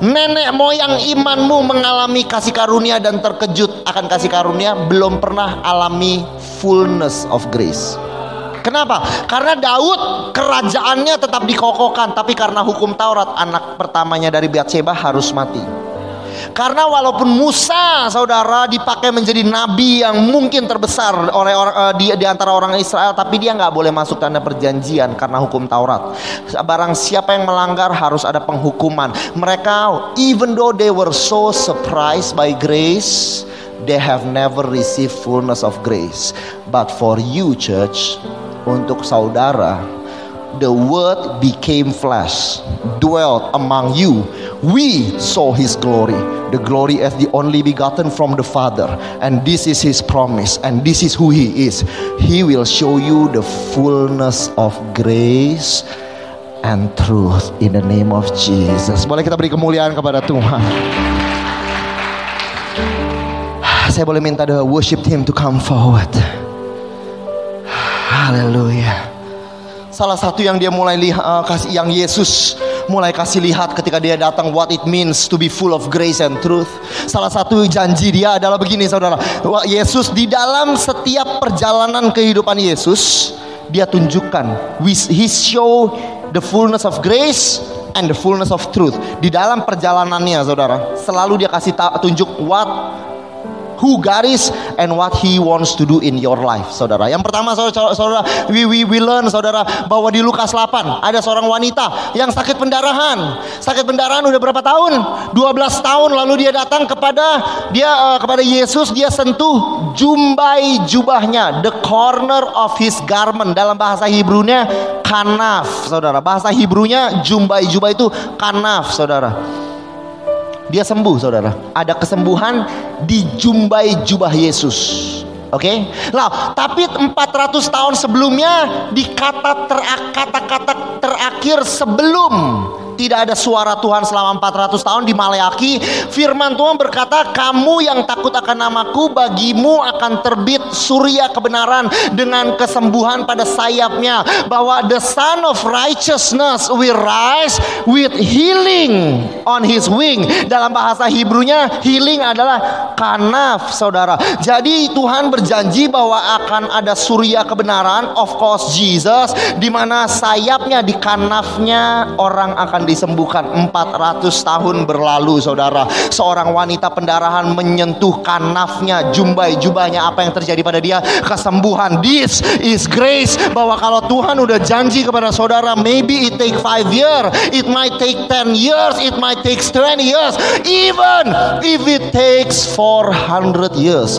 nenek moyang imanmu mengalami kasih karunia dan terkejut akan kasih karunia belum pernah alami fullness of grace. Kenapa? Karena Daud kerajaannya tetap dikokohkan, tapi karena hukum Taurat anak pertamanya dari Bathsheba harus mati. Karena walaupun Musa, saudara, dipakai menjadi nabi yang mungkin terbesar oleh orang uh, di, di antara orang Israel, tapi dia nggak boleh masuk tanda perjanjian karena hukum Taurat. Barang siapa yang melanggar harus ada penghukuman. Mereka, even though they were so surprised by grace, they have never received fullness of grace. But for you, church, untuk saudara, the word became flesh, dwelt among you. We saw his glory, the glory as the only begotten from the Father. And this is his promise, and this is who he is. He will show you the fullness of grace and truth in the name of Jesus. Boleh kita beri kemuliaan kepada Tuhan. Saya boleh minta the worship team to come forward. Haleluya salah satu yang dia mulai lihat uh, kasih yang Yesus mulai kasih lihat ketika dia datang what it means to be full of grace and truth. Salah satu janji dia adalah begini saudara. Yesus di dalam setiap perjalanan kehidupan Yesus dia tunjukkan he show the fullness of grace and the fullness of truth. Di dalam perjalanannya saudara, selalu dia kasih tunjuk what who God is and what He wants to do in your life, saudara. Yang pertama, saudara, saudara we, we, we learn, saudara, bahwa di Lukas 8 ada seorang wanita yang sakit pendarahan. Sakit pendarahan udah berapa tahun? 12 tahun lalu dia datang kepada dia uh, kepada Yesus, dia sentuh jumbai jubahnya, the corner of his garment. Dalam bahasa Hebrew-nya kanaf, saudara. Bahasa Hebrew-nya jumbai jubah itu kanaf, saudara. Dia sembuh saudara. Ada kesembuhan di jumbai jubah Yesus. Oke. Okay? Nah, tapi 400 tahun sebelumnya di kata kata-kata terakhir sebelum tidak ada suara Tuhan selama 400 tahun di Maleaki. Firman Tuhan berkata, "Kamu yang takut akan namaku, bagimu akan terbit surya kebenaran dengan kesembuhan pada sayapnya, bahwa the son of righteousness will rise with healing on his wing." Dalam bahasa Hebrew-nya, healing adalah kanaf, Saudara. Jadi Tuhan berjanji bahwa akan ada surya kebenaran, of course Jesus, di mana sayapnya di kanafnya orang akan disembuhkan 400 tahun berlalu saudara. Seorang wanita pendarahan menyentuh kanafnya jumbai jubahnya apa yang terjadi pada dia? Kesembuhan. This is grace bahwa kalau Tuhan udah janji kepada saudara maybe it take 5 years it might take 10 years it might take 20 years even if it takes 400 years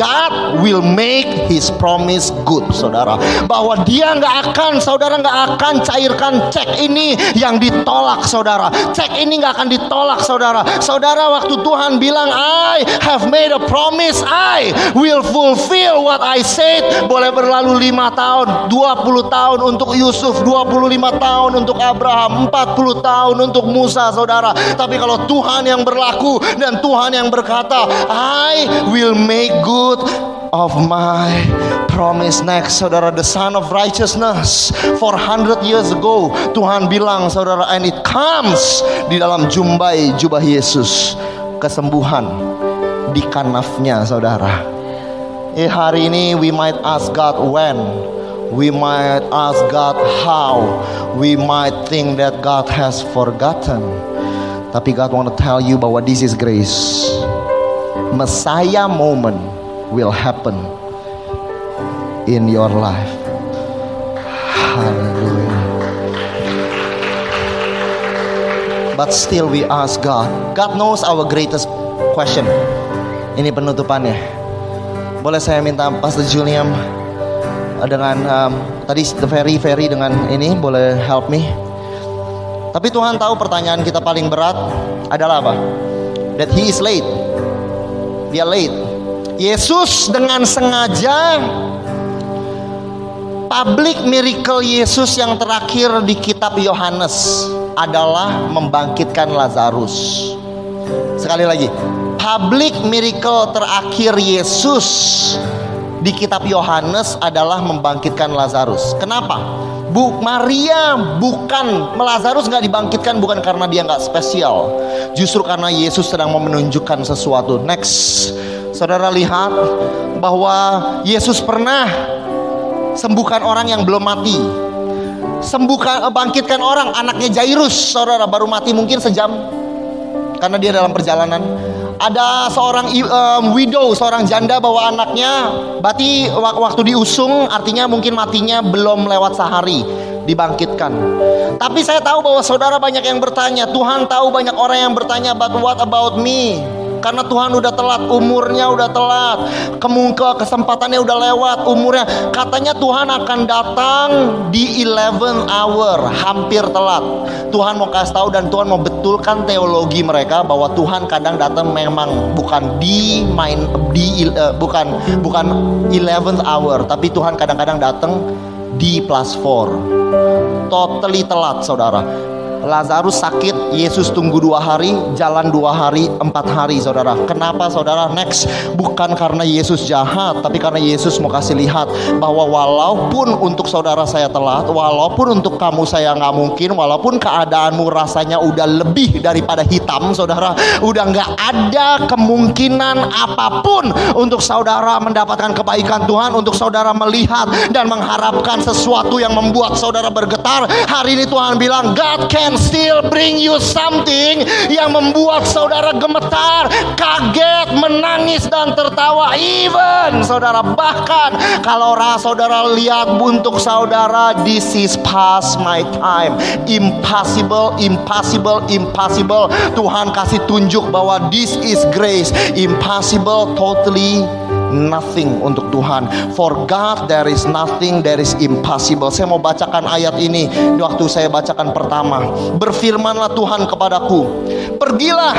God will make his promise good saudara bahwa dia nggak akan saudara nggak akan cairkan cek ini yang ditolak saudara. Cek ini nggak akan ditolak saudara. Saudara waktu Tuhan bilang I have made a promise I will fulfill what I said. Boleh berlalu lima tahun, 20 tahun untuk Yusuf, 25 tahun untuk Abraham, 40 tahun untuk Musa saudara. Tapi kalau Tuhan yang berlaku dan Tuhan yang berkata I will make good of my promise next saudara. The son of righteousness. 400 years ago Tuhan bilang saudara and it comes di dalam jumbai jubah Yesus. Kesembuhan di kanafnya saudara. Eh hari ini we might ask God when. We might ask God how. We might think that God has forgotten. Tapi God want to tell you bahwa this is grace. Messiah moment will happen in your life. Hallelujah. But still we ask God. God knows our greatest question. Ini penutupannya. Boleh saya minta Pastor Julian dengan um, tadi very very dengan ini boleh help me. Tapi Tuhan tahu pertanyaan kita paling berat adalah apa? That he is late. Dia late Yesus dengan sengaja public miracle Yesus yang terakhir di kitab Yohanes adalah membangkitkan Lazarus. Sekali lagi, public miracle terakhir Yesus di kitab Yohanes adalah membangkitkan Lazarus. Kenapa? Bu Maria bukan Lazarus nggak dibangkitkan bukan karena dia nggak spesial, justru karena Yesus sedang mau menunjukkan sesuatu. Next, Saudara lihat bahwa Yesus pernah sembuhkan orang yang belum mati. Sembuhkan eh, bangkitkan orang anaknya Jairus, saudara baru mati mungkin sejam karena dia dalam perjalanan ada seorang um, widow, seorang janda bawa anaknya. Berarti waktu diusung artinya mungkin matinya belum lewat sehari dibangkitkan. Tapi saya tahu bahwa saudara banyak yang bertanya, Tuhan tahu banyak orang yang bertanya, but what about me? Karena Tuhan udah telat, umurnya udah telat, kemungke kesempatannya udah lewat, umurnya. Katanya Tuhan akan datang di 11 hour, hampir telat. Tuhan mau kasih tahu dan Tuhan mau betulkan teologi mereka bahwa Tuhan kadang datang memang bukan di main di uh, bukan bukan 11 hour, tapi Tuhan kadang-kadang datang di plus 4. Totally telat, saudara. Lazarus sakit, Yesus tunggu dua hari, jalan dua hari, empat hari, saudara. Kenapa, saudara? Next, bukan karena Yesus jahat, tapi karena Yesus mau kasih lihat bahwa walaupun untuk saudara saya telat, walaupun untuk kamu saya nggak mungkin, walaupun keadaanmu rasanya udah lebih daripada hitam, saudara, udah nggak ada kemungkinan apa pun untuk saudara mendapatkan kebaikan Tuhan, untuk saudara melihat dan mengharapkan sesuatu yang membuat saudara bergetar. Hari ini Tuhan bilang, God can can still bring you something yang membuat saudara gemetar, kaget, menangis dan tertawa. Even saudara bahkan kalau saudara lihat untuk saudara this is past my time. Impossible, impossible, impossible. Tuhan kasih tunjuk bahwa this is grace. Impossible, totally nothing untuk Tuhan. For God there is nothing, there is impossible. Saya mau bacakan ayat ini waktu saya bacakan pertama. Berfirmanlah Tuhan kepadaku, pergilah,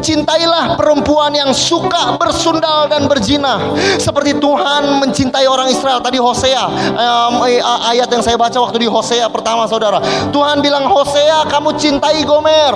cintailah perempuan yang suka bersundal dan berzina, seperti Tuhan mencintai orang Israel. Tadi Hosea, um, ayat yang saya baca waktu di Hosea pertama, saudara. Tuhan bilang Hosea, kamu cintai Gomer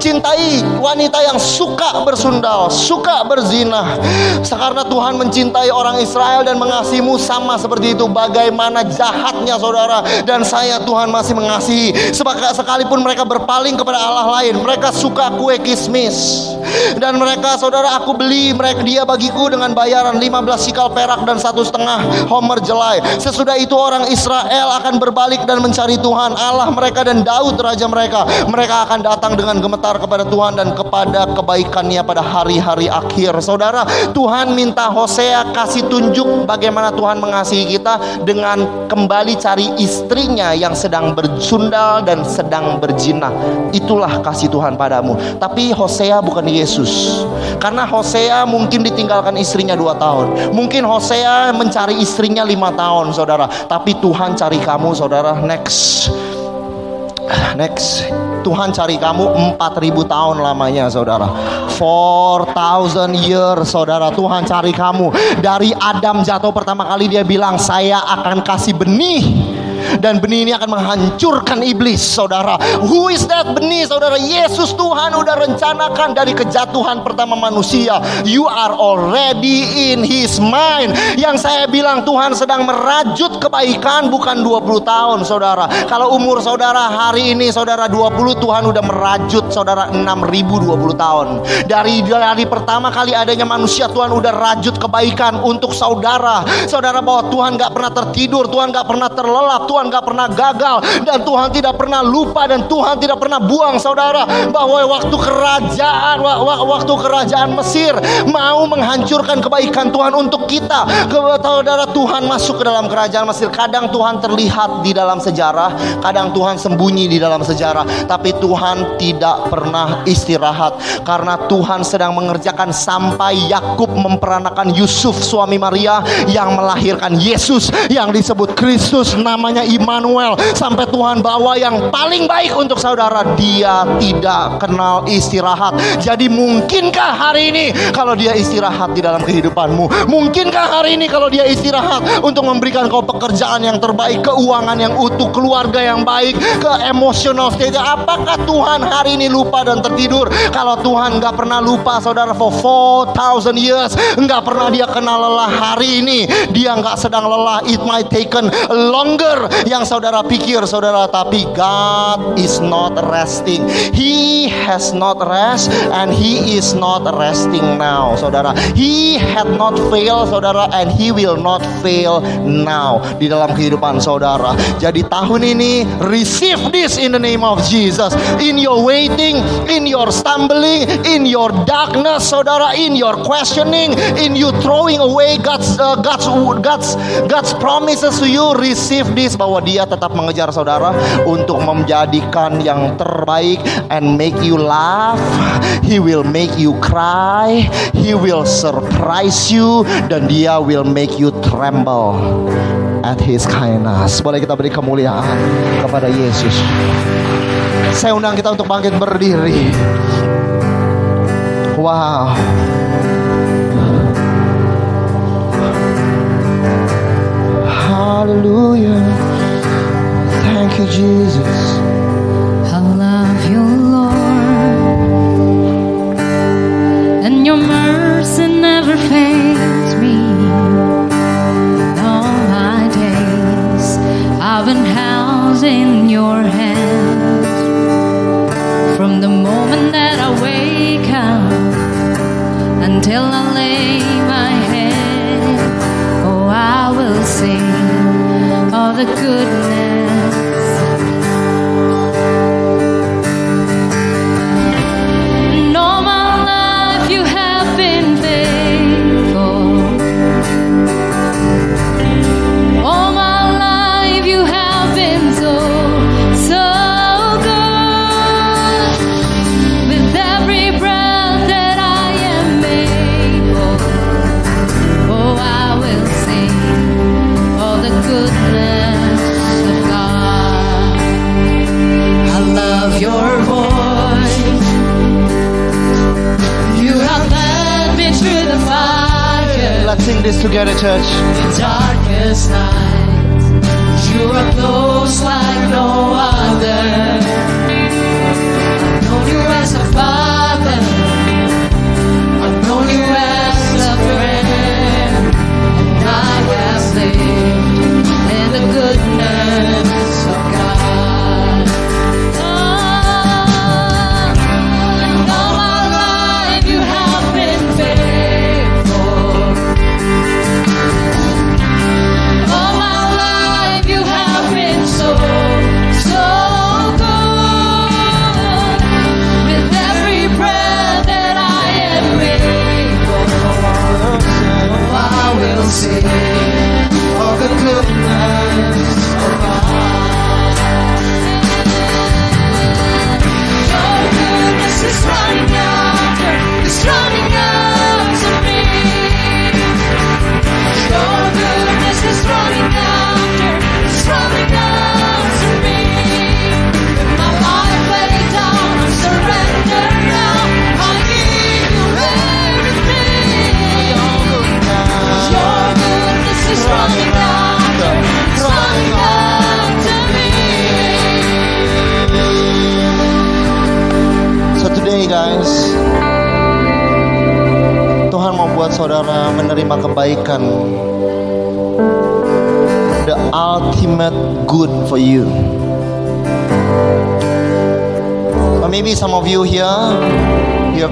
cintai wanita yang suka bersundal, suka berzina. Karena Tuhan mencintai orang Israel dan mengasihimu sama seperti itu. Bagaimana jahatnya saudara dan saya Tuhan masih mengasihi. Sekalipun mereka berpaling kepada Allah lain, mereka suka kue kismis. Dan mereka saudara aku beli mereka dia bagiku dengan bayaran 15 sikal perak dan satu setengah homer jelai. Sesudah itu orang Israel akan berbalik dan mencari Tuhan Allah mereka dan Daud raja mereka. Mereka akan datang dengan gemetar bergetar kepada Tuhan dan kepada kebaikannya pada hari-hari akhir. Saudara, Tuhan minta Hosea kasih tunjuk bagaimana Tuhan mengasihi kita dengan kembali cari istrinya yang sedang bersundal dan sedang berzina. Itulah kasih Tuhan padamu. Tapi Hosea bukan Yesus. Karena Hosea mungkin ditinggalkan istrinya dua tahun. Mungkin Hosea mencari istrinya lima tahun, saudara. Tapi Tuhan cari kamu, saudara. Next. Next. Tuhan cari kamu 4000 tahun lamanya saudara. 4000 years saudara. Tuhan cari kamu. Dari Adam jatuh pertama kali dia bilang saya akan kasih benih dan benih ini akan menghancurkan iblis saudara. Who is that benih saudara? Yesus Tuhan udah rencanakan dari kejatuhan pertama manusia. You are already in his mind. Yang saya bilang Tuhan sedang merajut kebaikan bukan 20 tahun saudara. Kalau umur saudara hari ini saudara 20 Tuhan udah merajut saudara 6020 tahun. Dari dari pertama kali adanya manusia Tuhan udah rajut kebaikan untuk saudara. Saudara bahwa Tuhan gak pernah tertidur Tuhan gak pernah terlelap Tuhan gak pernah gagal dan Tuhan tidak pernah lupa dan Tuhan tidak pernah buang saudara bahwa waktu kerajaan waktu kerajaan Mesir mau menghancurkan kebaikan Tuhan untuk kita. Saudara Tuhan masuk ke dalam kerajaan Mesir. Kadang Tuhan terlihat di dalam sejarah kadang Tuhan sembunyi di dalam sejarah tapi Tuhan tidak pernah istirahat. Karena Tuhan sedang mengerjakan sampai Yakub memperanakan Yusuf suami Maria yang melahirkan Yesus yang disebut Kristus. Namanya Immanuel. Sampai Tuhan bawa yang paling baik untuk saudara. Dia tidak kenal istirahat. Jadi mungkinkah hari ini kalau dia istirahat di dalam kehidupanmu? Mungkinkah hari ini kalau dia istirahat untuk memberikan kau pekerjaan yang terbaik keuangan yang utuh keluarga yang baik ke emosional state? Apakah Tuhan hari ini lupa dan tertidur? Kalau Tuhan nggak pernah lupa saudara for 4000 years nggak pernah dia kenal lelah hari ini. Dia nggak sedang lelah. It might taken longer yang saudara pikir saudara tapi God is not resting. He has not rest and he is not resting now, saudara. He had not failed, saudara, and he will not fail now di dalam kehidupan saudara. Jadi tahun ini receive this in the name of Jesus. In your waiting, in your stumbling, in your darkness, saudara, in your questioning, in you throwing away God's uh, God's God's God's promises to you, receive this bahwa Dia tetap mengejar saudara untuk menjadikan yang terbaik and make you laugh. He will make you cry. He will surprise you dan Dia will make you tremble at His kindness. Boleh kita beri kemuliaan kepada Yesus. Saya undang kita untuk bangkit berdiri. Wow. Jesus.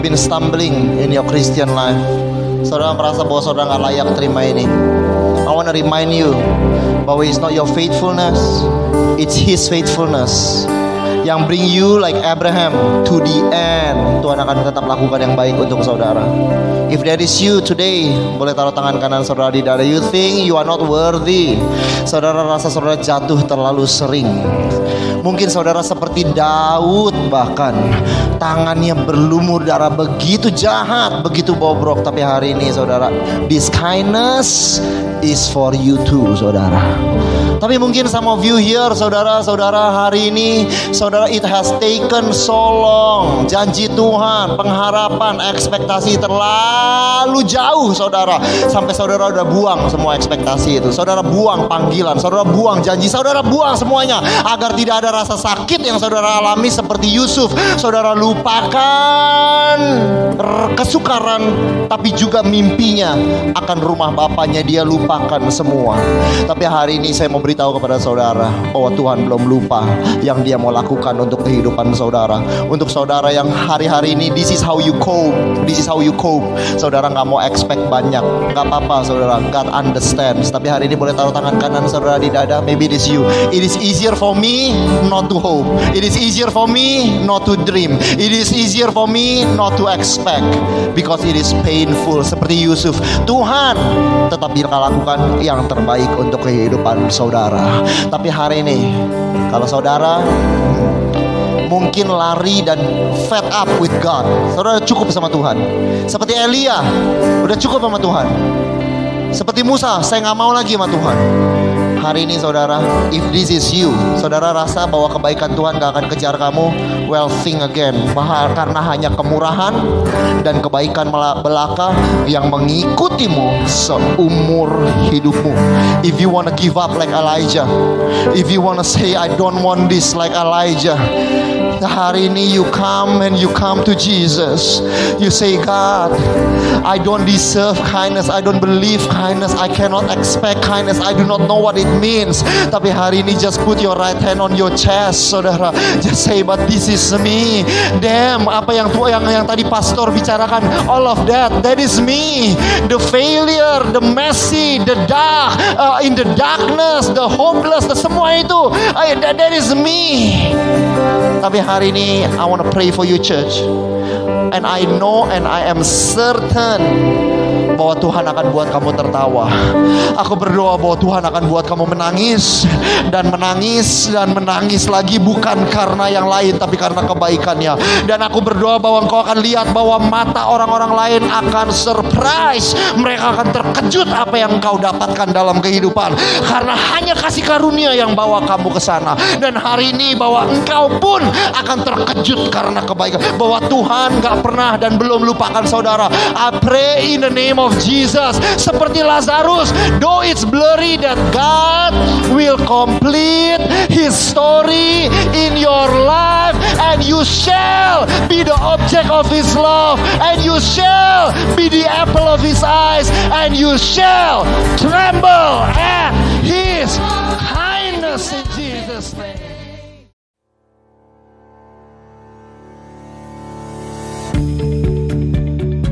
Been stumbling in your Christian life. Saudara merasa bahwa saudara nggak layak terima ini. I want to remind you bahwa it's not your faithfulness, it's His faithfulness yang bring you like Abraham to the end. Tuhan akan tetap lakukan yang baik untuk saudara. If that is you today, boleh taruh tangan kanan saudara di dada. You think you are not worthy. Saudara rasa saudara jatuh terlalu sering. Mungkin saudara seperti Daud bahkan tangannya berlumur darah begitu jahat, begitu bobrok. Tapi hari ini saudara, this kindness is for you too, saudara. Tapi mungkin some of you here, saudara-saudara, hari ini, saudara, it has taken so long. Janji Tuhan, pengharapan, ekspektasi terlalu jauh saudara sampai saudara udah buang semua ekspektasi itu. Saudara buang panggilan, saudara buang janji, saudara buang semuanya agar tidak ada rasa sakit yang saudara alami seperti Yusuf. Saudara lupakan kesukaran tapi juga mimpinya akan rumah bapaknya dia lupakan semua. Tapi hari ini saya mau beritahu kepada saudara bahwa Tuhan belum lupa yang dia mau lakukan untuk kehidupan saudara. Untuk saudara yang hari-hari ini this is how you cope, this is how you cope. Saudara nggak mau expect banyak, nggak apa-apa saudara. God understands. Tapi hari ini boleh taruh tangan kanan saudara di dada. Maybe it is you. It is easier for me not to hope. It is easier for me not to dream. It is easier for me not to expect because it is painful. Seperti Yusuf, Tuhan tetap dia lakukan yang terbaik untuk kehidupan saudara. Tapi hari ini, kalau saudara mungkin lari dan fed up with God. Saudara cukup sama Tuhan. Seperti Elia, udah cukup sama Tuhan. Seperti Musa, saya nggak mau lagi sama Tuhan. Hari ini saudara, if this is you, saudara rasa bahwa kebaikan Tuhan gak akan kejar kamu, well think again. Bahwa karena hanya kemurahan dan kebaikan belaka yang mengikutimu seumur hidupmu. If you wanna give up like Elijah, if you wanna say I don't want this like Elijah, hari ini you come and you come to Jesus. You say, God, I don't deserve kindness. I don't believe kindness. I cannot expect kindness. I do not know what it means. Tapi hari ini just put your right hand on your chest, saudara. Just say, but this is me. Damn, apa yang tu yang yang tadi pastor bicarakan, all of that, that is me. The failure, the messy, the dark, uh, in the darkness, the hopeless, the semua itu, I- that, that is me. Tapi hari ini I want to pray for you church. And I know and I am certain bahwa Tuhan akan buat kamu tertawa. Aku berdoa bahwa Tuhan akan buat kamu menangis dan menangis dan menangis lagi bukan karena yang lain tapi karena kebaikannya. Dan aku berdoa bahwa engkau akan lihat bahwa mata orang-orang lain akan surprise. Mereka akan terkejut apa yang engkau dapatkan dalam kehidupan karena hanya kasih karunia yang bawa kamu ke sana. Dan hari ini bahwa engkau pun akan terkejut karena kebaikan bahwa Tuhan gak pernah dan belum lupakan saudara. I pray in the name of Jesus seperti Lazarus, though it's blurry that God will complete His story in your life, and you shall be the object of His love, and you shall be the apple of His eyes, and you shall tremble at His kindness in Jesus' name.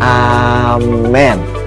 Amen.